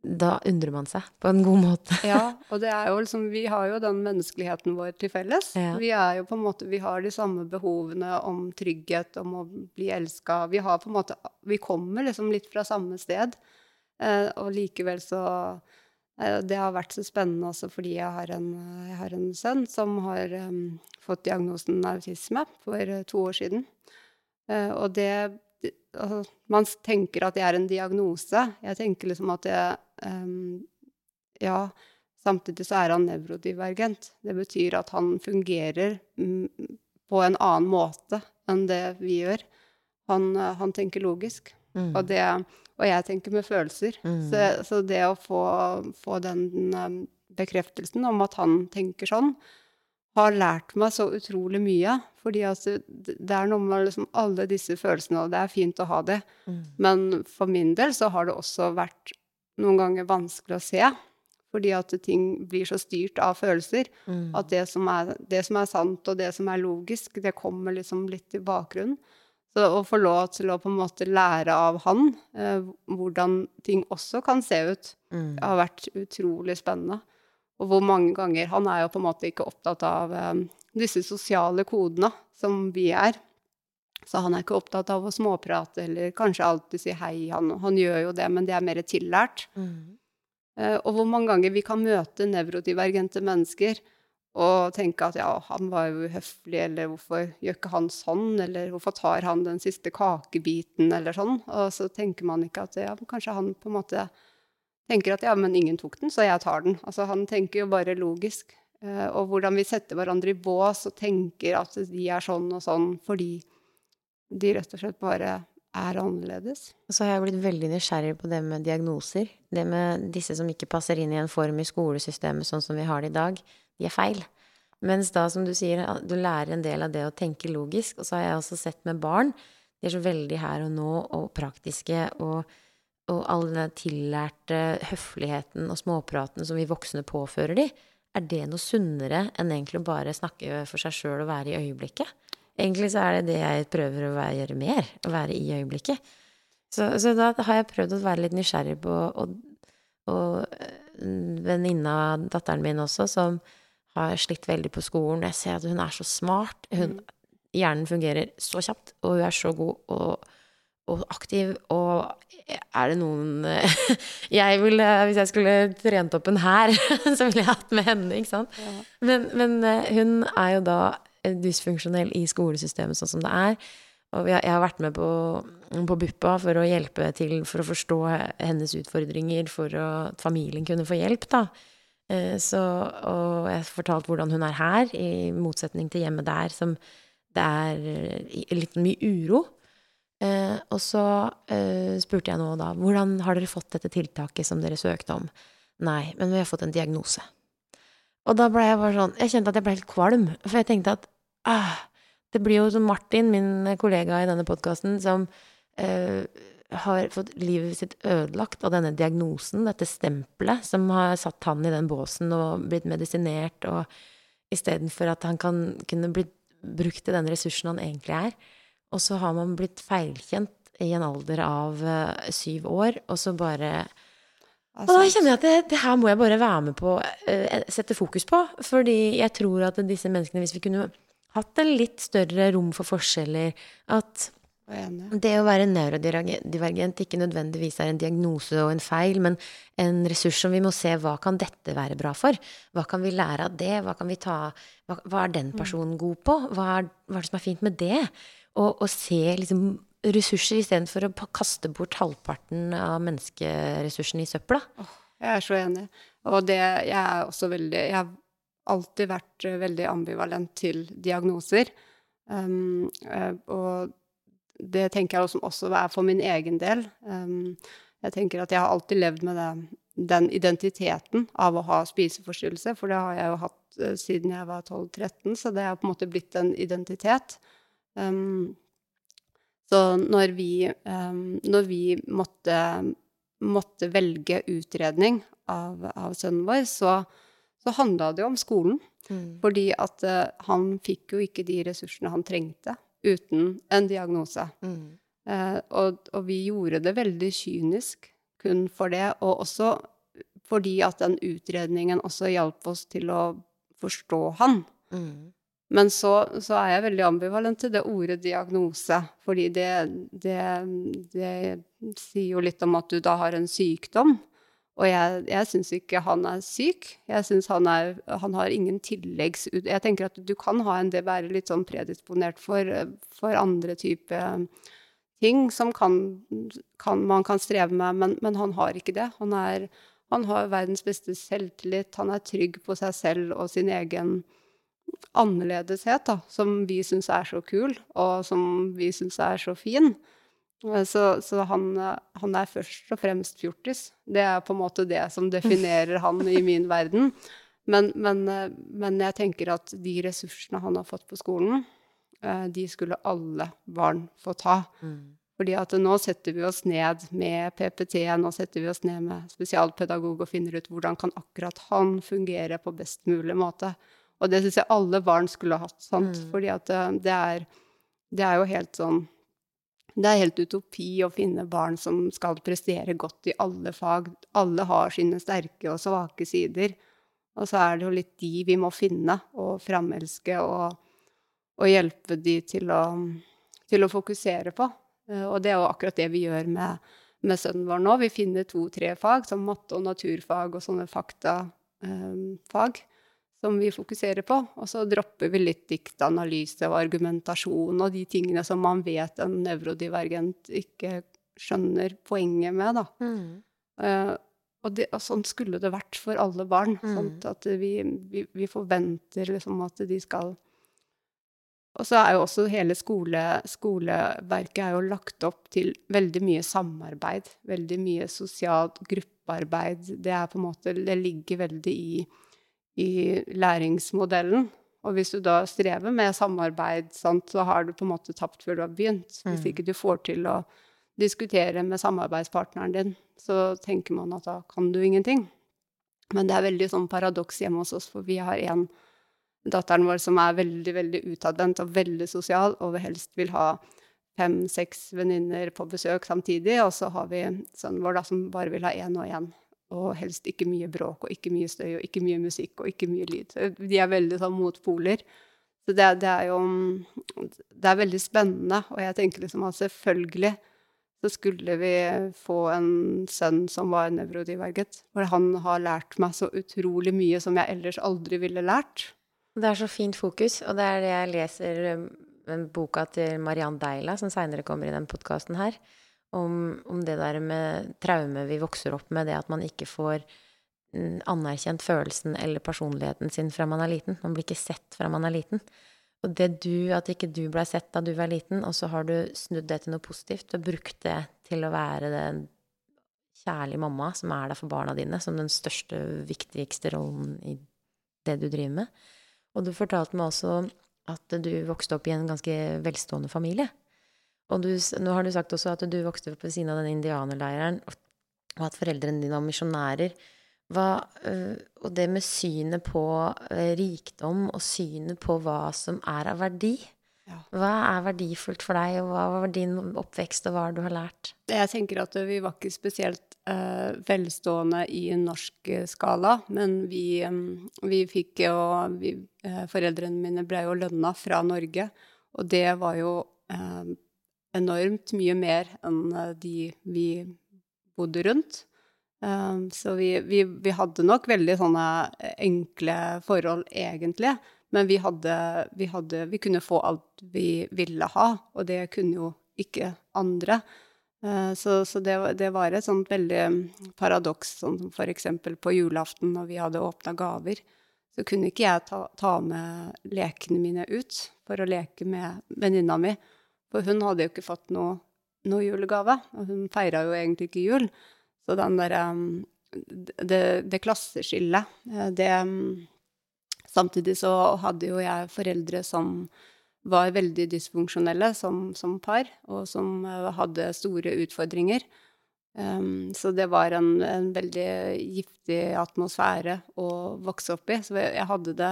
da undrer man seg på en god måte. ja, og det er jo liksom Vi har jo den menneskeligheten vår til felles. Ja. Vi er jo på en måte Vi har de samme behovene om trygghet, om å bli elska. Vi har på en måte Vi kommer liksom litt fra samme sted. Eh, og likevel så eh, Det har vært så spennende også fordi jeg har en, jeg har en sønn som har um, fått diagnosen autisme for uh, to år siden. Uh, og det altså, Man tenker at det er en diagnose. Jeg tenker liksom at det um, Ja, samtidig så er han nevrodivergent. Det betyr at han fungerer mm, på en annen måte enn det vi gjør. Han, han tenker logisk. Mm. Og det og jeg tenker med følelser. Mm. Så, så, det å få, få den um, bekreftelsen om at han tenker sånn, har lært meg så utrolig mye. Fordi altså, det er noe med liksom alle disse følelsene, og det er fint å ha det. Mm. Men for min del så har det også vært noen ganger vanskelig å se. Fordi at ting blir så styrt av følelser. Mm. At det som, er, det som, er, sant og det som er logisk, det kommer liksom litt i bakgrunnen. Så å få lov til å på en måte lære av han eh, hvordan ting også kan se ut, mm. har vært utrolig spennende. Og hvor mange ganger Han er jo på en måte ikke opptatt av eh, disse sosiale kodene som vi er. Så han er ikke opptatt av å småprate eller kanskje alltid si hei. Han, han gjør jo det, men det er mer tillært. Mm. Eh, og hvor mange ganger vi kan møte nevrodivergente mennesker og tenke at ja, han var jo uhøflig, eller hvorfor gjør ikke han sånn, eller hvorfor tar han den siste kakebiten, eller sånn. Og så tenker man ikke at ja, kanskje han på en måte tenker at ja, men ingen tok den, så jeg tar den. Altså han tenker jo bare logisk. Eh, og hvordan vi setter hverandre i bås og tenker at de er sånn og sånn fordi de rett og slett bare er annerledes. Og så har jeg blitt veldig nysgjerrig på det med diagnoser. Det med disse som ikke passer inn i en form i skolesystemet sånn som vi har det i dag de er feil. Mens da, som du sier, du lærer en del av det å tenke logisk. Og så har jeg også sett med barn. De er så veldig her og nå og praktiske. Og, og all den tillærte høfligheten og småpraten som vi voksne påfører de, er det noe sunnere enn egentlig å bare snakke for seg sjøl og være i øyeblikket? Egentlig så er det det jeg prøver å være, gjøre mer. Å være i øyeblikket. Så, så, da har jeg prøvd å være litt nysgjerrig på Og, og venninna av datteren min også, som har slitt veldig på skolen. Jeg ser at hun er så smart. Hun, hjernen fungerer så kjapt, og hun er så god. og og aktiv, og er det noen Jeg ville, Hvis jeg skulle trent opp en hær, så ville jeg hatt med henne, ikke sant? Ja. Men, men, eh, hun er jo da dysfunksjonell i skolesystemet sånn som det er. Og jeg har vært med på, på BUPPA for å hjelpe til for å forstå hennes utfordringer, for at familien kunne få hjelp, da. Eh, så, og jeg har fortalt hvordan hun er her, i motsetning til hjemmet der, som det er litt mye uro. Eh, og så eh, spurte jeg nå da hvordan har dere fått dette tiltaket som dere søkte om. Nei, men vi har fått en diagnose. Og da ble jeg bare sånn Jeg kjente at jeg ble helt kvalm. For jeg tenkte at ah, det blir jo som Martin, min kollega i denne podkasten, som eh, har fått livet sitt ødelagt av denne diagnosen, dette stempelet, som har satt han i den båsen og blitt medisinert, og istedenfor at han kan kunne blitt brukt til den ressursen han egentlig er. Og så har man blitt feilkjent i en alder av uh, syv år, og så bare Og da kjenner jeg at det, det, her må jeg bare være med på, uh, sette fokus på. Fordi jeg tror at disse menneskene, hvis vi kunne hatt en litt større rom for forskjeller At det å være neurodivergent ikke nødvendigvis er en diagnose og en feil, men en ressurs som vi må se hva kan dette være bra for? Hva kan vi lære av det? Hva, kan vi ta, hva, hva er den mm. personen god på? Hva er, hva er det som er fint med det? Og, og se liksom ressurser istedenfor å kaste bort halvparten av menneskeressursene i søpla. Oh, jeg er så enig. Og det Jeg er også veldig Jeg har alltid vært veldig ambivalent til diagnoser. Um, og det tenker jeg også, er for min egen del. Um, jeg tenker at jeg har alltid levd med det, den identiteten av å ha spiseforstyrrelse, for det har jeg jo hatt uh, siden jeg var 12-13, så det har på en måte blitt en identitet. Um, så når vi, um, når vi måtte, måtte, velge utredning av, av sønnen vår, så, så handla det jo om skolen. Mm. Fordi at uh, han fikk jo ikke de ressursene han trengte uten en diagnose. Mm. Uh, og, og, vi gjorde det veldig kynisk kun for det, og også fordi at den utredningen også hjalp oss til å forstå han. Mm. Men så, så, er jeg veldig ambivalent til det ordet diagnose, fordi det, det, det, sier jo litt om at du da har en sykdom. Og jeg, jeg syns ikke han er syk. Jeg syns han, han har ingen tilleggs... Jeg tenker at du kan ha en det være litt sånn predisponert for, for andre typer ting som kan, kan, man kan streve med, men, men, han har ikke det. Han, er, han har verdens beste selvtillit, han er trygg på seg selv og sin egen annerledeshet da, som vi syns er så kul, og som vi syns er så fin. Eh, så, så han, han, er først og fremst fjortis. Det er på en måte det som definerer han i min verden. Men, men, eh, men, jeg tenker at de ressursene han har fått på skolen, eh, de skulle alle barn få ta. Mm. Fordi at nå setter vi oss ned med PPT, nå setter vi oss ned med spesialpedagog og finner ut hvordan kan akkurat han fungere på best mulig måte. Og det syns jeg alle barn skulle hatt, sant. Mm. Fordi at det, det, er, det er jo helt sånn Det er helt utopi å finne barn som skal prestere godt i alle fag. Alle har sine sterke og svake sider. Og så er det jo litt de vi må finne og framelske og, og hjelpe de til å, til å, fokusere på. Eh, og det er jo akkurat det vi gjør med, med sønnen vår nå. Vi finner to-tre fag, som matte og naturfag og sånne faktafag. Eh, som vi fokuserer på. Og så dropper vi litt diktanalyse og argumentasjon og de tingene som man vet en nevrodivergent ikke skjønner poenget med, da. Mm. Uh, og, det, og, sånn skulle det vært for alle barn. Mm. Sånn at vi, vi, vi, forventer liksom at de skal Og så er jo også hele skole, skoleverket er jo lagt opp til veldig mye samarbeid. Veldig mye sosialt gruppearbeid. Det er på en måte Det ligger veldig i i læringsmodellen. Og hvis du da strever med samarbeid, sant, så har du på en måte tapt før du har begynt. Hvis mm. ikke du får til å diskutere med samarbeidspartneren din, så tenker man at da kan du ingenting. Men det er veldig sånn paradoks hjemme hos oss, for vi har en datteren vår som er veldig, veldig utadvendt og veldig sosial, og helst vil ha fem-seks venninner på besøk samtidig. Og så har vi sønnen vår da, som bare vil ha én og én. Og helst ikke mye bråk og ikke mye støy og ikke mye musikk og ikke mye lyd. De er veldig sånn motpoler. Så det, det, er jo Det er veldig spennende, og jeg tenker liksom at selvfølgelig så skulle vi få en sønn som var nevrodiverget. For han har lært meg så utrolig mye som jeg ellers aldri ville lært. Det er så fint fokus, og det er det jeg leser um, boka til Mariann Deila, som seinere kommer i den podkasten her, om, om, det der med traume vi vokser opp med, det at man ikke får mm, anerkjent følelsen eller personligheten sin fra man er liten. Man blir ikke sett fra man er liten. Og det du, at ikke du blei sett da du var liten, og så har du snudd det til noe positivt og brukt det til å være den kjærlige mamma som er der for barna dine, som den største, viktigste rollen i det du driver med. Og du fortalte meg også at du vokste opp i en ganske velstående familie. Og du, nå har du sagt også at du vokste opp ved siden av den indianerleiren, og at foreldrene dine var misjonærer. Hva, øh, og det med synet på øh, rikdom og synet på hva som er av verdi. Ja. Hva er verdifullt for deg, og hva var din oppvekst, og hva du har lært? Jeg tenker at vi var ikke spesielt uh, velstående i en norsk skala, men vi, um, vi fikk jo vi, uh, Foreldrene mine ble jo lønna fra Norge, og det var jo uh, enormt mye mer enn de vi bodde rundt. Um, så vi, vi, vi, hadde nok veldig sånne enkle forhold, egentlig. Men vi hadde, vi hadde Vi kunne få alt vi ville ha, og det kunne jo ikke andre. Så, så det, det, var et sånt veldig paradoks, sånn som for eksempel på julaften når vi hadde åpna gaver, så kunne ikke jeg ta, ta, med lekene mine ut for å leke med venninna mi. For hun hadde jo ikke fått noe, noe julegave, og hun feira jo egentlig ikke jul. Så den derre um, det, det klasseskillet, eh, det um, Samtidig så hadde jo jeg foreldre som var veldig dysfunksjonelle som, som par, og som uh, hadde store utfordringer. Um, så det var en, en, veldig giftig atmosfære å vokse opp i. Så jeg hadde det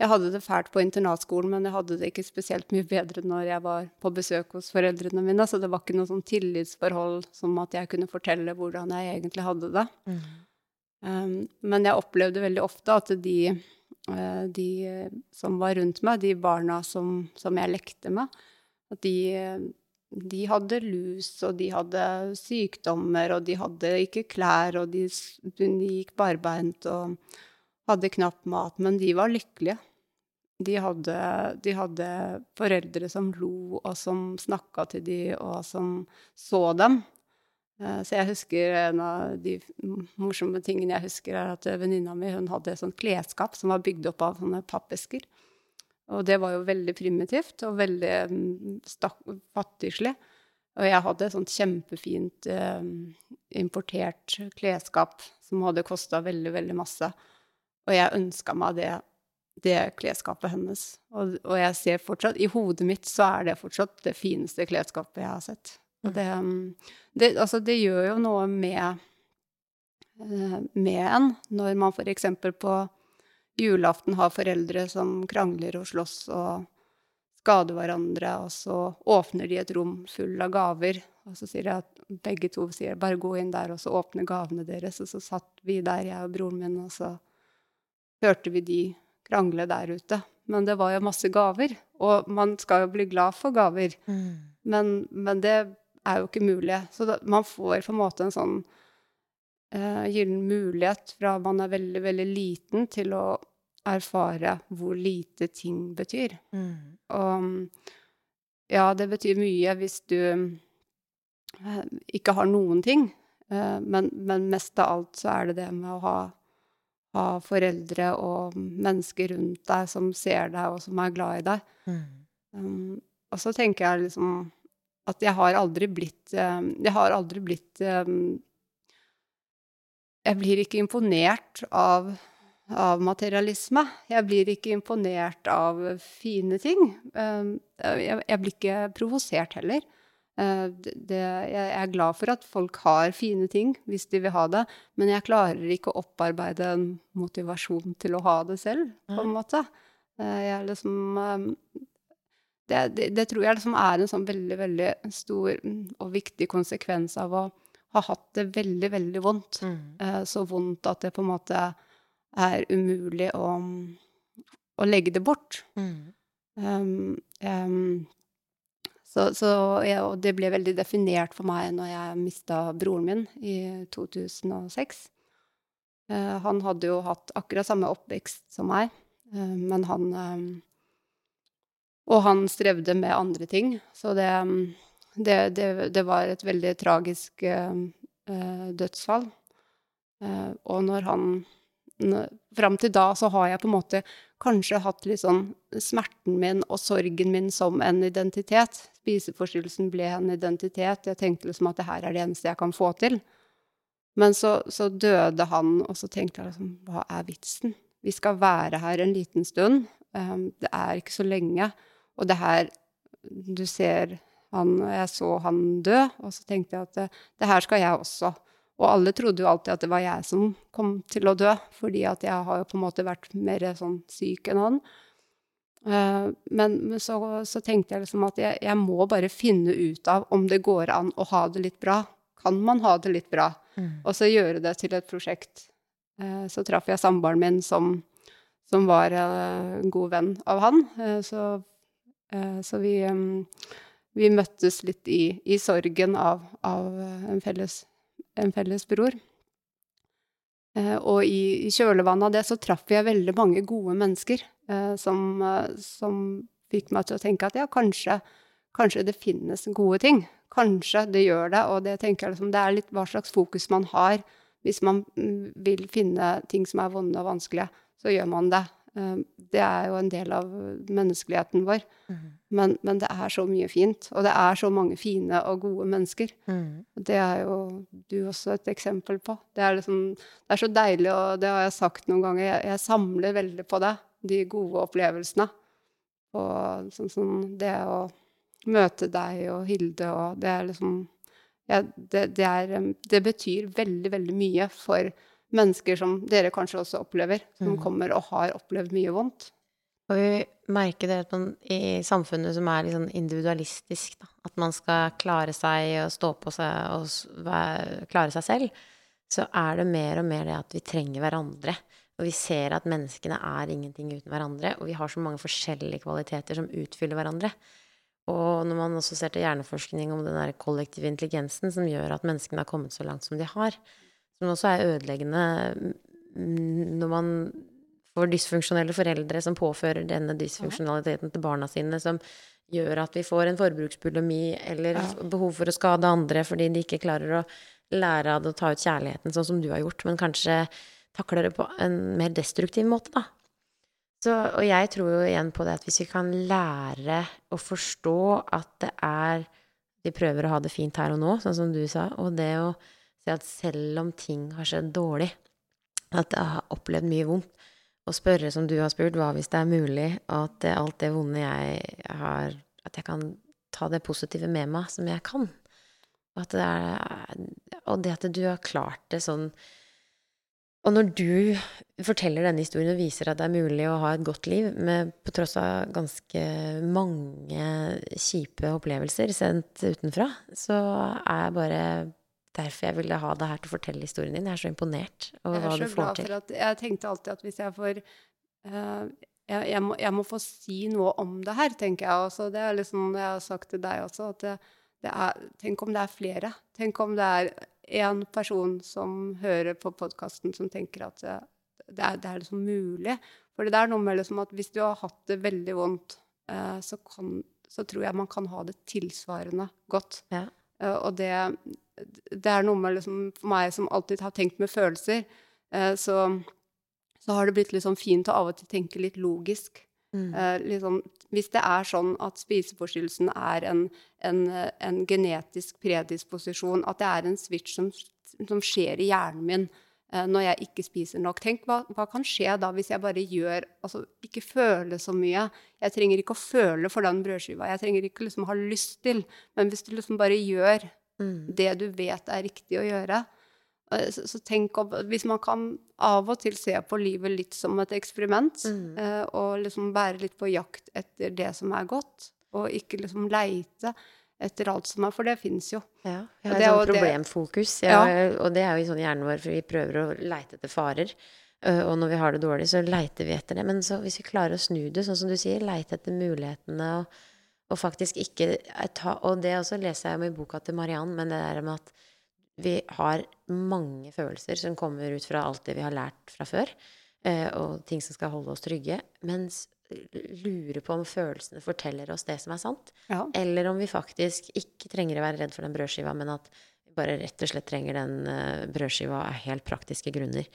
jeg hadde det fælt på internatskolen, men jeg hadde det ikke spesielt mye bedre når jeg var på besøk hos foreldrene mine. Så det var ikke noe sånn tillitsforhold som at jeg kunne fortelle hvordan jeg egentlig hadde det. Mm. Um, men jeg opplevde veldig ofte at de, uh, de, som var rundt meg, de barna som, som jeg lekte med, at de, de, hadde lus, og de hadde sykdommer, og de hadde ikke klær, og de, de gikk barbeint. og hadde knapt mat, men de var lykkelige. De hadde, de hadde foreldre som lo, og som snakka til de, og som så dem. Eh, så jeg husker en av de morsomme tingene jeg husker, er at venninna mi hun hadde et sånt klesskap som var bygd opp av sånne pappesker. Og det var jo veldig primitivt og veldig mm, fattigslig. Og jeg hadde et sånt kjempefint eh, importert klesskap som hadde kosta veldig, veldig masse. Og jeg ønska meg det, det klesskapet hennes. Og, og, jeg ser fortsatt I hodet mitt så er det fortsatt det fineste klesskapet jeg har sett. Og det, det, altså det gjør jo noe med, eh, med en når man f.eks. på julaften har foreldre som krangler og slåss og skader hverandre, og så åpner de et rom full av gaver. Og så sier jeg at begge to sier bare gå inn der og så åpne gavene deres. Og så satt vi der, jeg og broren min, og så hørte vi de krangle der ute. Men det var jo masse gaver, og man skal jo bli glad for gaver. Mm. Men, men, det er jo ikke mulig. Så da, man får på en måte en sånn uh, gyllen mulighet fra man er veldig, veldig liten, til å erfare hvor lite ting betyr. Mm. Og ja, det betyr mye hvis du uh, ikke har noen ting, uh, men, men mest av alt så er det det med å ha ha foreldre og mennesker rundt deg som ser deg, og som er glad i deg. Mm. Um, og så tenker jeg liksom at jeg har aldri blitt um, Jeg har aldri blitt um, Jeg blir ikke imponert av, av, materialisme. Jeg blir ikke imponert av fine ting. Um, jeg, jeg, blir ikke provosert heller. Eh, det, jeg er glad for at folk har fine ting hvis de vil ha det, men jeg klarer ikke å opparbeide en motivasjon til å ha det selv, på en måte. Eh, jeg liksom eh, det, det, det, tror jeg liksom er en sånn veldig, veldig stor og viktig konsekvens av å ha hatt det veldig, veldig vondt. Mm. Så vondt at det på en måte er umulig å, å legge det bort. Mm. Um, um, så, så jeg, og det ble veldig definert for meg når jeg mista broren min i 2006. Uh, eh, han hadde jo hatt akkurat samme oppvekst som meg, uh, men han uh, Og han strevde med andre ting, så det, det, det, det var et veldig tragisk dødsfall. og når han Fram til da så har jeg på en måte kanskje hatt litt sånn smerten min og sorgen min som en identitet. Spiseforstyrrelsen ble en identitet. Jeg tenkte liksom at det her er det eneste jeg kan få til. Men så, så døde han, og så tenkte jeg liksom Hva er vitsen? Vi skal være her en liten stund. Um, det er ikke så lenge. Og det her Du ser han Jeg så han dø, og så tenkte jeg at det, det her skal jeg også. Og alle trodde jo alltid at det var jeg som kom til å dø, fordi at jeg har jo på en måte vært mer sånn syk enn han. Uh, men, men så, så, tenkte jeg liksom at jeg, jeg, må bare finne ut av om det går an å ha det litt bra. Kan man ha det litt bra? Mm. Og så gjøre det til et prosjekt. Uh, så traff jeg samboeren min som, som var en god venn av han. så, så vi, um, vi, møttes litt i, i sorgen av, av en felles en felles bror. Eh, og i, i kjølvannet av det så traff jeg veldig mange gode mennesker eh, som, eh, som, fikk meg til å tenke at ja, kanskje, kanskje, det finnes gode ting. Kanskje det gjør det, og det tenker jeg liksom, det er litt hva slags fokus man har. Hvis man mm, vil finne ting som er vonde og vanskelige, så gjør man det. Ehm, det er jo en del av menneskeligheten vår. Mm. Men, men, det er så mye fint, og det er så mange fine og gode mennesker. Mm. Det er jo du også et eksempel på. Det er, liksom, det er, så deilig, og det har jeg sagt noen ganger, jeg, jeg samler veldig på det. De gode opplevelsene. Og sånn som det å møte deg og Hilde og Det er liksom ja, det, det, er, det betyr veldig, veldig mye for mennesker som dere kanskje også opplever, som mm. kommer og har opplevd mye vondt. Og vi merker det at man, i samfunnet som er litt sånn individualistisk, da, at man skal klare seg og stå på seg og være, klare seg selv, så er det mer og mer det at vi trenger hverandre. Og vi ser at menneskene er ingenting uten hverandre, og vi har så mange forskjellige kvaliteter som utfyller hverandre. Og når man også ser til hjerneforskning om den der kollektive intelligensen som gjør at menneskene har kommet så langt som de har, som også er ødeleggende når man får dysfunksjonelle foreldre som påfører denne dysfunksjonaliteten til barna sine, som gjør at vi får en forbruksbulimi eller behov for å skade andre fordi de ikke klarer å lære av det å ta ut kjærligheten sånn som du har gjort, men kanskje takler det på en mer destruktiv måte, da. Så, og jeg tror jo igjen på det at hvis vi kan lære å forstå at det er Vi prøver å ha det fint her og nå, sånn som du sa, og det å Si at selv om ting har skjedd dårlig, at jeg har opplevd mye vondt, og spørre som du har spurt, hva hvis det er mulig, at alt det vonde jeg har At jeg kan ta det positive med meg som jeg kan. Det, er, og det at du har klart det sånn og når du forteller denne historien og viser at det er mulig å ha et godt liv med, på tross av ganske mange kjipe opplevelser sendt utenfra, så er jeg bare derfor jeg ville ha deg her til å fortelle historien din. Jeg er så imponert over hva du får til. Jeg tenkte alltid at hvis jeg får uh, jeg, jeg, må, jeg, må, få si noe om det her, tenker jeg også. Det er liksom jeg har sagt til deg også, at det, det er, Tenk om det er flere. Tenk om det er én person som hører på podkasten, som tenker at det, det, er, det er liksom mulig. For det er noe med liksom at hvis du har hatt det veldig vondt, uh, så, kan, så, tror jeg man kan ha det tilsvarende godt. Ja. Uh, og det, det er noe med liksom, for meg som alltid har tenkt med følelser, eh, så, så, har det blitt litt sånn fint å av og til tenke litt logisk. Mm. Eh, liksom, hvis det er sånn at spiseforstyrrelsen er en, en, en, genetisk predisposisjon, at det er en switch som, som skjer i hjernen min eh, når jeg ikke spiser nok. Tenk, hva, hva, kan skje da hvis jeg bare gjør Altså ikke føle så mye. Jeg trenger ikke å føle for den brødskiva. Jeg trenger ikke liksom ha lyst til. Men hvis du liksom bare gjør mm. det du vet er riktig å gjøre, eh, så, så, tenk opp Hvis man kan av og til se på livet litt som et eksperiment, mm. eh, og liksom være litt på jakt etter det som er godt, og ikke liksom leite etter alt som er, for det fins jo. Ja, vi har et sånt problemfokus, ja, ja. og det er jo sånn i hjernen vår, for vi prøver å leite etter farer. Og når vi har det dårlig, så leiter vi etter det. Men hvis vi klarer å snu det, sånn som du sier, leite etter mulighetene og, og faktisk ikke ta Og det også leser jeg om i boka til Mariann, men det der med at vi har mange følelser som kommer ut fra alt det vi har lært fra før, og ting som skal holde oss trygge. Mens lure på om følelsene forteller oss det som er sant. Ja. Eller om vi faktisk ikke trenger å være redd for den brødskiva, men at vi bare rett og slett trenger den uh, brødskiva av helt praktiske grunner.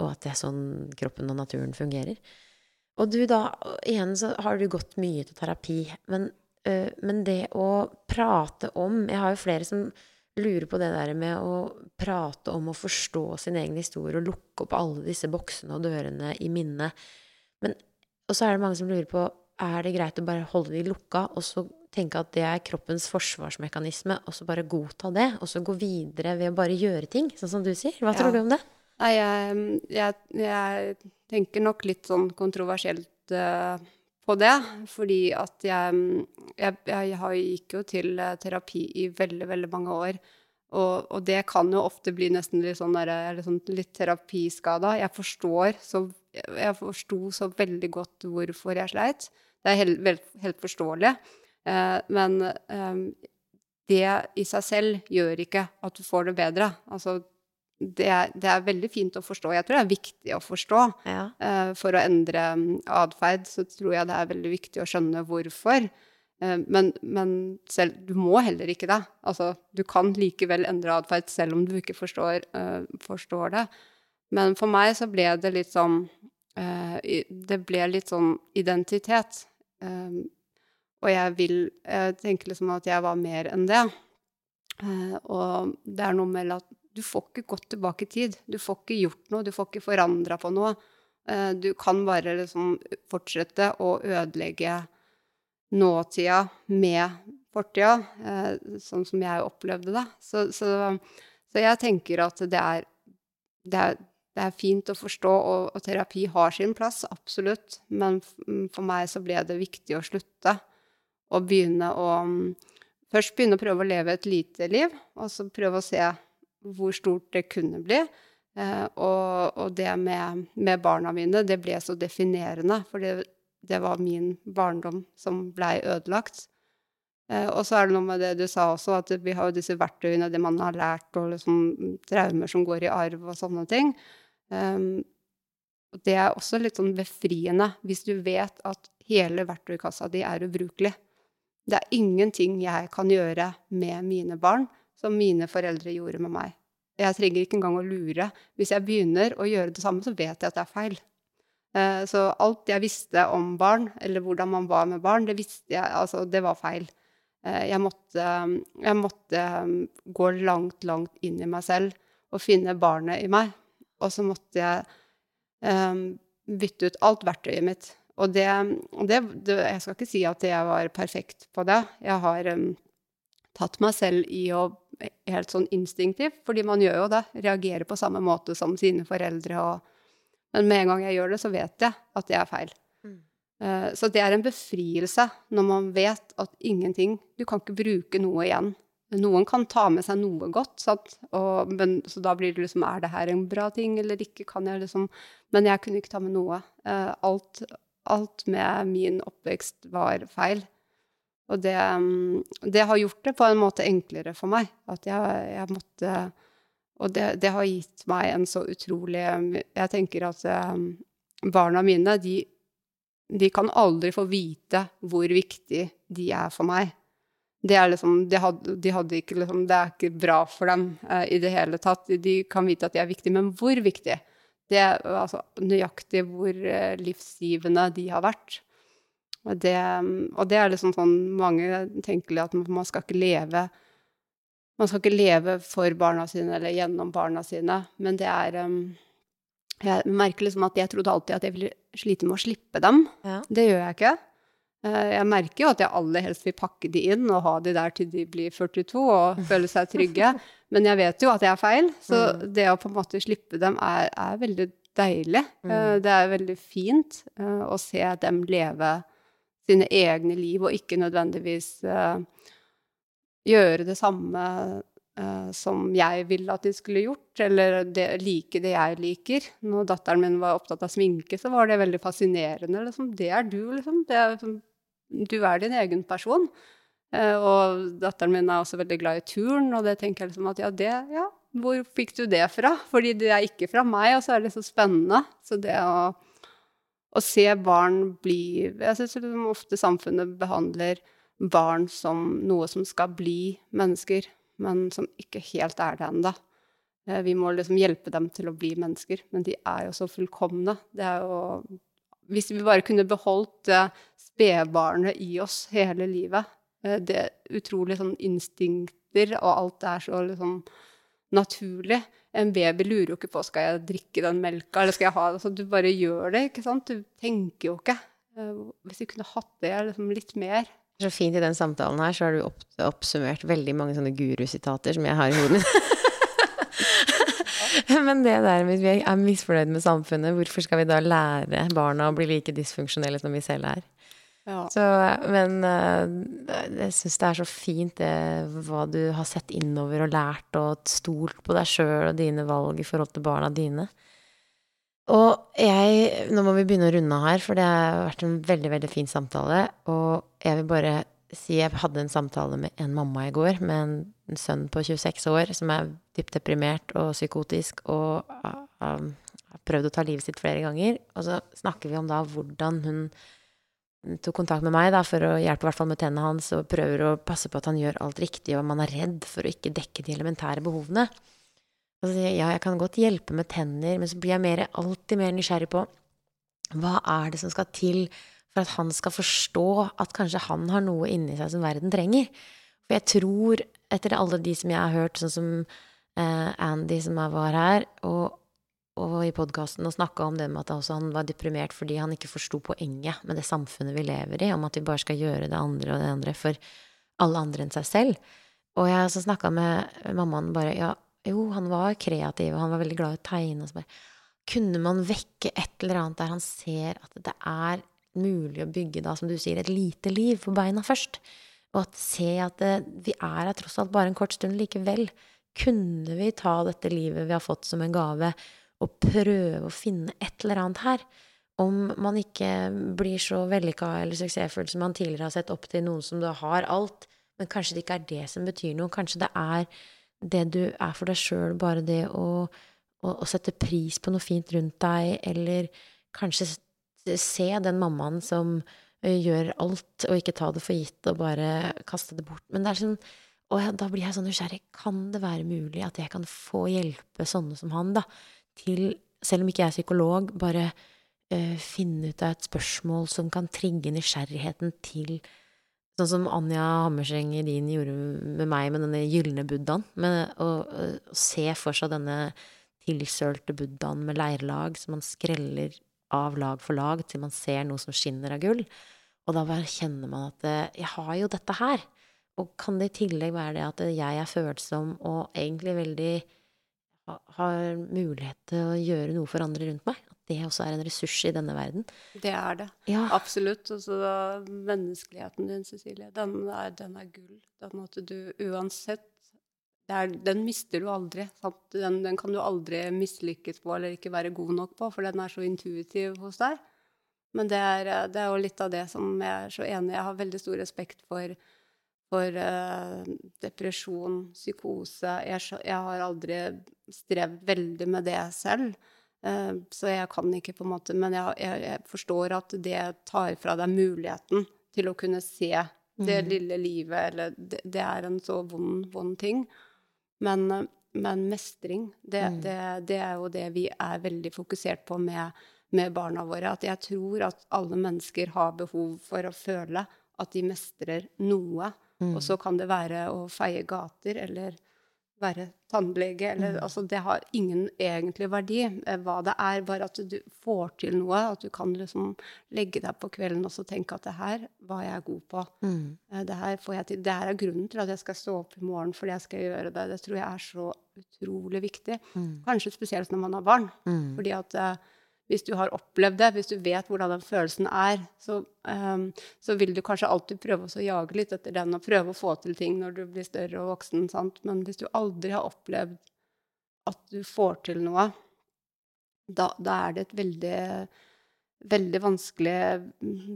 Og at det er sånn kroppen og naturen fungerer. Og du, da, igjen så har du gått mye til terapi. Men, øh, men det å prate om Jeg har jo flere som lurer på det der med å prate om å forstå sin egen historie og lukke opp alle disse boksene og dørene i minnet. Men og så er det mange som lurer på er det greit å bare holde de lukka, og så tenke at det er kroppens forsvarsmekanisme, og så bare godta det, og så gå videre ved å bare gjøre ting, sånn som du sier. Hva ja. tror du om det? Nei, jeg, jeg, jeg, tenker nok litt sånn kontroversielt uh, på det, fordi at jeg, jeg, jeg gikk jo til uh, terapi i veldig, veldig mange år. Og, og, det kan jo ofte bli nesten litt sånn, der, sånn litt terapiskada. Jeg forstår så Jeg forsto så veldig godt hvorfor jeg sleit. Det er helt, helt forståelig. Eh, men eh, det i seg selv gjør ikke at du får det bedre. Altså, det det er, veldig fint å forstå. Jeg tror det er viktig å forstå. Ja. Eh, for å endre mm, atferd så tror jeg det er veldig viktig å skjønne hvorfor. Eh, men, men selv, du må heller ikke det. Altså, du kan likevel endre atferd selv om du ikke forstår, forstår, det. Men for meg så ble det litt sånn uh, Det ble litt sånn identitet. Um, og jeg vil Jeg tenker liksom at jeg var mer enn det. Uh, og det er noe med at du får ikke gått tilbake i tid. Du får ikke gjort noe, du får ikke forandra på noe. Du kan bare liksom fortsette å ødelegge nåtida med fortida, eh, sånn som jeg opplevde det. Så, så, så jeg tenker at det er, det er, det er fint å forstå, og, og, terapi har sin plass, absolutt. Men for meg så ble det viktig å slutte. Og begynne å Først begynne å prøve å leve et lite liv, og så prøve å se hvor stort det kunne bli. Eh, og, og, det med, med, barna mine, det ble så definerende. For det, det var min barndom som blei ødelagt. Eh, og så er det noe med det du sa også, at vi har jo disse verktøyene, det man har lært, og liksom traumer som går i arv og sånne ting. Um, det er også litt sånn befriende hvis du vet at hele verktøykassa di er ubrukelig. Det er ingenting jeg kan gjøre med mine barn som mine foreldre gjorde med meg. Jeg trenger ikke engang å lure. Hvis jeg begynner å gjøre det samme, så vet jeg at det er feil. Eh, så alt jeg visste om barn, eller hvordan man var med barn, det visste jeg Altså, det var feil. Eh, jeg måtte, jeg måtte um, gå langt, langt inn i meg selv og finne barnet i meg. Og så måtte jeg um, bytte ut alt verktøyet mitt. Og det, det, det, Jeg skal ikke si at jeg var perfekt på det. Jeg har um, tatt meg selv i å Helt sånn instinktivt, fordi man gjør jo det. Reagerer på samme måte som sine foreldre og men med en gang jeg gjør det, så vet jeg at det er feil. Mm. Uh, så det er en befrielse når man vet at ingenting Du kan ikke bruke noe igjen. Noen kan ta med seg noe godt, og, men, så da blir det liksom Er det her en bra ting eller ikke? Kan jeg liksom Men jeg kunne ikke ta med noe. Uh, alt, alt, med min oppvekst var feil. Og det, um, det, har gjort det på en måte enklere for meg. At jeg, jeg måtte og det, det, har gitt meg en så utrolig Jeg tenker at um, barna mine, de, de, kan aldri få vite hvor viktig de er for meg. Det er liksom De hadde, de hadde ikke liksom Det er ikke bra for dem eh, i det hele tatt. De kan vite at de er viktige, men hvor viktig? Det er altså nøyaktig hvor eh, livsgivende de har vært. Og det, og det er liksom sånn Mange tenker at man skal ikke leve man skal ikke leve for barna sine eller gjennom barna sine, men det er um, Jeg merker liksom at jeg trodde alltid at jeg ville slite med å slippe dem. Ja. Det gjør jeg ikke. Eh, Jeg merker jo at jeg aller helst vil pakke de inn og ha de der til de blir 42 og føle seg trygge. Men jeg vet jo at jeg er feil, så det å på en måte slippe dem er, er veldig deilig. Eh, Det er veldig fint eh, å se dem leve sine egne liv, og ikke nødvendigvis gjøre det samme som jeg ville at de skulle gjort, eller det, like det jeg liker. Når datteren min var opptatt av sminke, så var det veldig fascinerende. Liksom. Det er du, liksom. Det er, liksom- du er din egen person. Eh, og datteren min er også veldig glad i turn, og det tenker jeg liksom at ja, det Ja, hvor fikk du det fra? Fordi det er ikke fra meg, og så er det så spennende. Så det å, å se barn bli Jeg syns liksom ofte samfunnet behandler barn som noe som skal bli mennesker, men som ikke helt er det ennå. Vi må liksom hjelpe dem til å bli mennesker, men de er jo så fullkomne. Det er jo Hvis vi bare kunne beholdt det spedbarnet i oss hele livet, eh, det utrolig sånn instinkter, og alt er så liksom naturlig. En baby lurer jo ikke på skal jeg drikke den melka, eller skal jeg ha det. Så du bare gjør det, ikke sant. Du tenker jo ikke. Eh, Hvis vi kunne hatt det liksom litt mer. Så fint i den samtalen her, så har du opp, oppsummert veldig mange sånne gurusitater som jeg har i hodet. Men det der med vi er misfornøyd med samfunnet, hvorfor skal vi da lære barna å bli like dysfunksjonelle som vi selv er? Ja. Så, men eh, jeg syns det er så fint det hva du har sett innover og lært og stolt på deg sjøl og dine valg i forhold til barna dine. Og jeg Nå må vi begynne å runde her, for det har vært en veldig, veldig fin samtale. Og jeg vil bare si jeg hadde en samtale med en mamma i går med en, sønn på 26 år som er dypt deprimert og psykotisk og har prøvd å ta livet sitt flere ganger. Og så snakker vi om da hvordan hun tok kontakt med meg da, for å hjelpe hvert med tennene hans og prøver å passe på at han gjør alt riktig, og man er redd for å ikke dekke de elementære behovene. Og så sier jeg ja, jeg kan godt hjelpe med tenner, men så blir jeg mer, alltid mer nysgjerrig på hva er det som skal til for at han skal forstå at kanskje han har noe inni seg som verden trenger. For jeg tror, etter alle de som jeg har hørt, sånn som eh, Andy som var her, og, og i podkasten og snakka om det med at han var deprimert fordi han ikke forsto poenget med det samfunnet vi lever i, om at vi bare skal gjøre det andre og det andre for alle andre enn seg selv. Og jeg så snakka med mammaen bare Ja, jo, han var kreativ, og han var veldig glad i å tegne. Og så bare Kunne man vekke et eller annet der han ser at det er mulig å bygge, da, som du sier, et lite liv på beina først? Og at se at det, vi er her tross alt bare en kort stund likevel. Kunne vi ta dette livet vi har fått som en gave, og prøve å finne et eller annet her? Om man ikke blir så vellykka eller suksessfull som man tidligere har sett opp til noen som da har alt, men kanskje det ikke er det som betyr noe. Kanskje det er det du er for deg sjøl, bare det å, å, å sette pris på noe fint rundt deg, eller kanskje se den mammaen som gjør alt, og ikke ta det for gitt og bare kaste det bort. Men det er sånn og da blir jeg sånn nysgjerrig. Kan det være mulig at jeg kan få hjelpe sånne som han, da, til, selv om ikke jeg er psykolog, bare uh, finne ut av et spørsmål som kan trigge nysgjerrigheten til Sånn som Anja Hammerseng Edin gjorde med meg med denne gylne buddhaen. Med å, å se for seg denne tilsølte buddhaen med leirlag som man skreller av lag for lag til man ser noe som skinner av gull. Og da bare kjenner man at eh, jeg har jo dette her. Og kan det i tillegg være det at jeg er følsom og egentlig veldig har mulighet til å gjøre noe for andre rundt meg? At det også er en ressurs i denne verden? Det er det. Ja. Absolutt. Og så da menneskeligheten din, Cecilie, den er, den er gull. Den at du uansett er, Den mister du aldri. Den, den kan du aldri mislykkes på eller ikke være god nok på, for den er så intuitiv hos deg. Men det er, det er jo litt av det som jeg er så enig i. Jeg har veldig stor respekt for, for uh, depresjon, psykose. Jeg, jeg har aldri strevd veldig med det selv. Eh, så jeg kan ikke på en måte Men jeg, jeg, jeg forstår at det tar fra deg muligheten til å kunne se det Mhm. lille livet, eller det, det er en så vond, vond ting. Men, men mestring, det, Mm. det, det er jo det vi er veldig fokusert på med, med barna våre. At jeg tror at alle mennesker har behov for å føle at de mestrer noe. Mm. Og så kan det være å feie gater, eller være tannlege. Eller, Mm. altså, det har ingen egentlig verdi. Eh, Hva det er, bare at du får til noe. At du kan liksom legge deg på kvelden og så tenke at det her var jeg god på. Mm. Eh, Det her, får jeg til. det her er grunnen til at jeg skal stå opp i morgen fordi jeg skal gjøre det. Det tror jeg er så utrolig viktig. Mm. Kanskje spesielt når man har barn. Mm. Fordi at eh, hvis du har opplevd det, hvis du vet hvordan den følelsen er, så, um, så vil du kanskje alltid prøve å jage litt etter den og prøve å få til ting når du blir større og voksen. Sant? Men hvis du aldri har opplevd at du får til noe, da, da er det et veldig Veldig vanskelig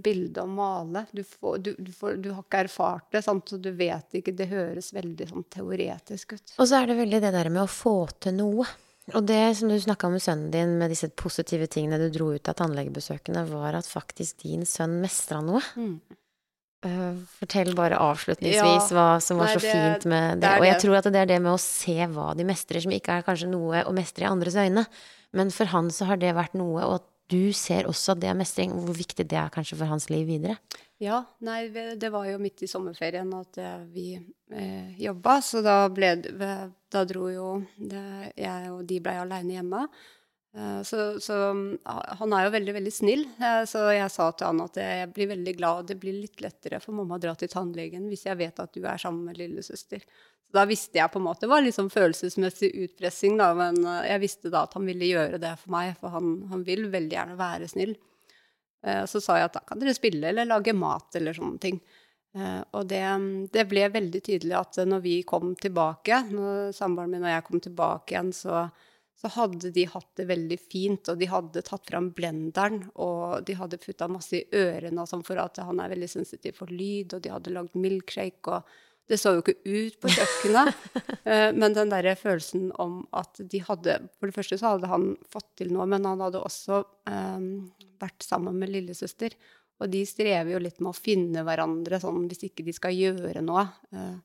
bilde å male. Du, får, du, du, får, du har ikke erfart det, sant? så du vet ikke. Det høres veldig sånn teoretisk ut. Og så er det veldig det der med å få til noe. Og det som du snakka om med sønnen din, med disse positive tingene du dro ut av tannlegebesøkene, var at faktisk din sønn mestra noe. Mm. Eh, fortell bare avslutningsvis hva som var nei, så det- fint med det. det Og jeg tror at det er det med å se hva de mestrer, som ikke er kanskje noe å mestre i andres øyne. Men for han så har det vært noe, og du ser også det mestring, hvor viktig det er kanskje for hans liv videre. Ja, nei, det var jo midt i sommerferien at eh, vi eh, jobba, så da ble Da dro jo det, jeg og de blei aleine hjemme. Eh, så, så han er jo veldig, veldig snill, eh, så jeg sa til han at jeg blir veldig glad, og det blir litt lettere for mamma å dra til tannlegen hvis jeg vet at du er sammen med lillesøster. Da visste jeg på en måte Det var sånn følelsesmessig utpressing, da, men eh, jeg visste da at han ville gjøre det for meg, for han, han vil veldig gjerne være snill. Eh, Så sa jeg at da kan dere spille eller lage mat eller sånne ting. Eh, Og det, det ble veldig tydelig at når vi kom tilbake, når samboeren min og jeg kom tilbake igjen, så, så hadde de hatt det veldig fint, og de hadde tatt fram blenderen, og de hadde putta masse i ørene og sånn for at han er veldig sensitiv for lyd, og de hadde lagd milkshake, og det så jo ikke ut på kjøkkenet. eh, Men den der følelsen om at de hadde For det første så hadde han fått til noe, men han hadde også um, vært sammen med lillesøster. Og de strever jo litt med å finne hverandre sånn hvis ikke de skal gjøre noe. Uh,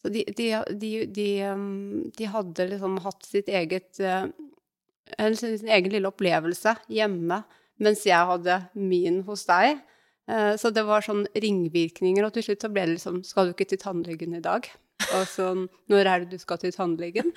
Så de, de, de, de, um, de hadde liksom hatt sitt eget uh, en sin egen lille opplevelse hjemme mens jeg hadde min hos deg. Eh, Så det var sånn ringvirkninger, og til slutt så ble det liksom Skal du ikke til tannlegen i dag? Og sånn Når er det du skal til tannlegen?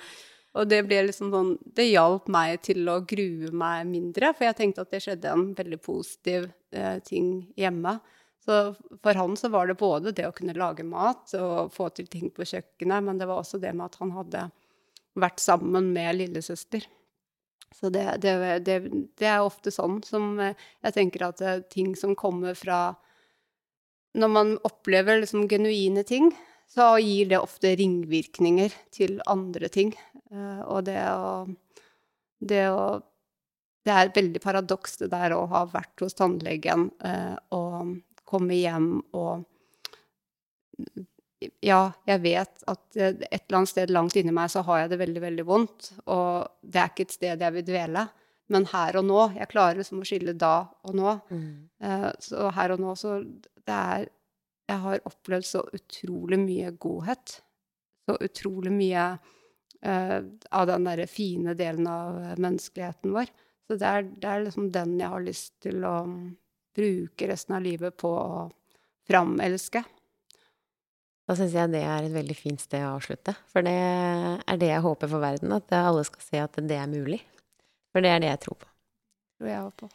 Og det ble liksom sånn Det hjalp meg til å grue meg mindre, for jeg tenkte at det skjedde en veldig positiv eh, ting hjemme. Så for han så var det både det å kunne lage mat og få til ting på kjøkkenet, men det var også det med at han hadde vært sammen med lillesøster. Så det, det, det, det er ofte sånn som eh, jeg tenker at eh, ting som kommer fra Når man opplever liksom genuine ting, så gir det ofte ringvirkninger til andre ting. Eh, Og det å Det å Det er et veldig paradoks det der å ha vært hos tannlegen og komme hjem og ja, jeg vet at eh, et eller annet sted langt inni meg så har jeg det veldig, veldig vondt, og det er ikke et sted jeg vil dvele. Men her og nå Jeg klarer liksom å skille da og nå. Mm. Eh, Så her og nå så det er Jeg har opplevd så utrolig mye godhet. Så utrolig mye uh, av den derre fine delen av menneskeligheten vår. Så det er, det er liksom den jeg har lyst til å bruke resten av livet på å framelske. Da syns jeg det er et veldig fint sted å avslutte. For det er det jeg håper for verden, at alle skal se at det er mulig. For det er det jeg tror på. tror jeg også på.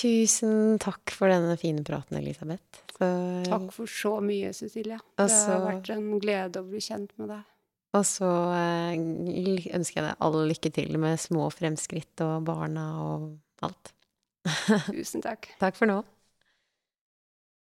Tusen takk for denne fine praten, Elisabeth. Så, Takk for så mye, Cecilie. Og Det har vært en glede å bli kjent med deg. Og så eh, ønsker jeg deg all lykke til med små fremskritt og barna og alt. Tusen takk. Takk for nå.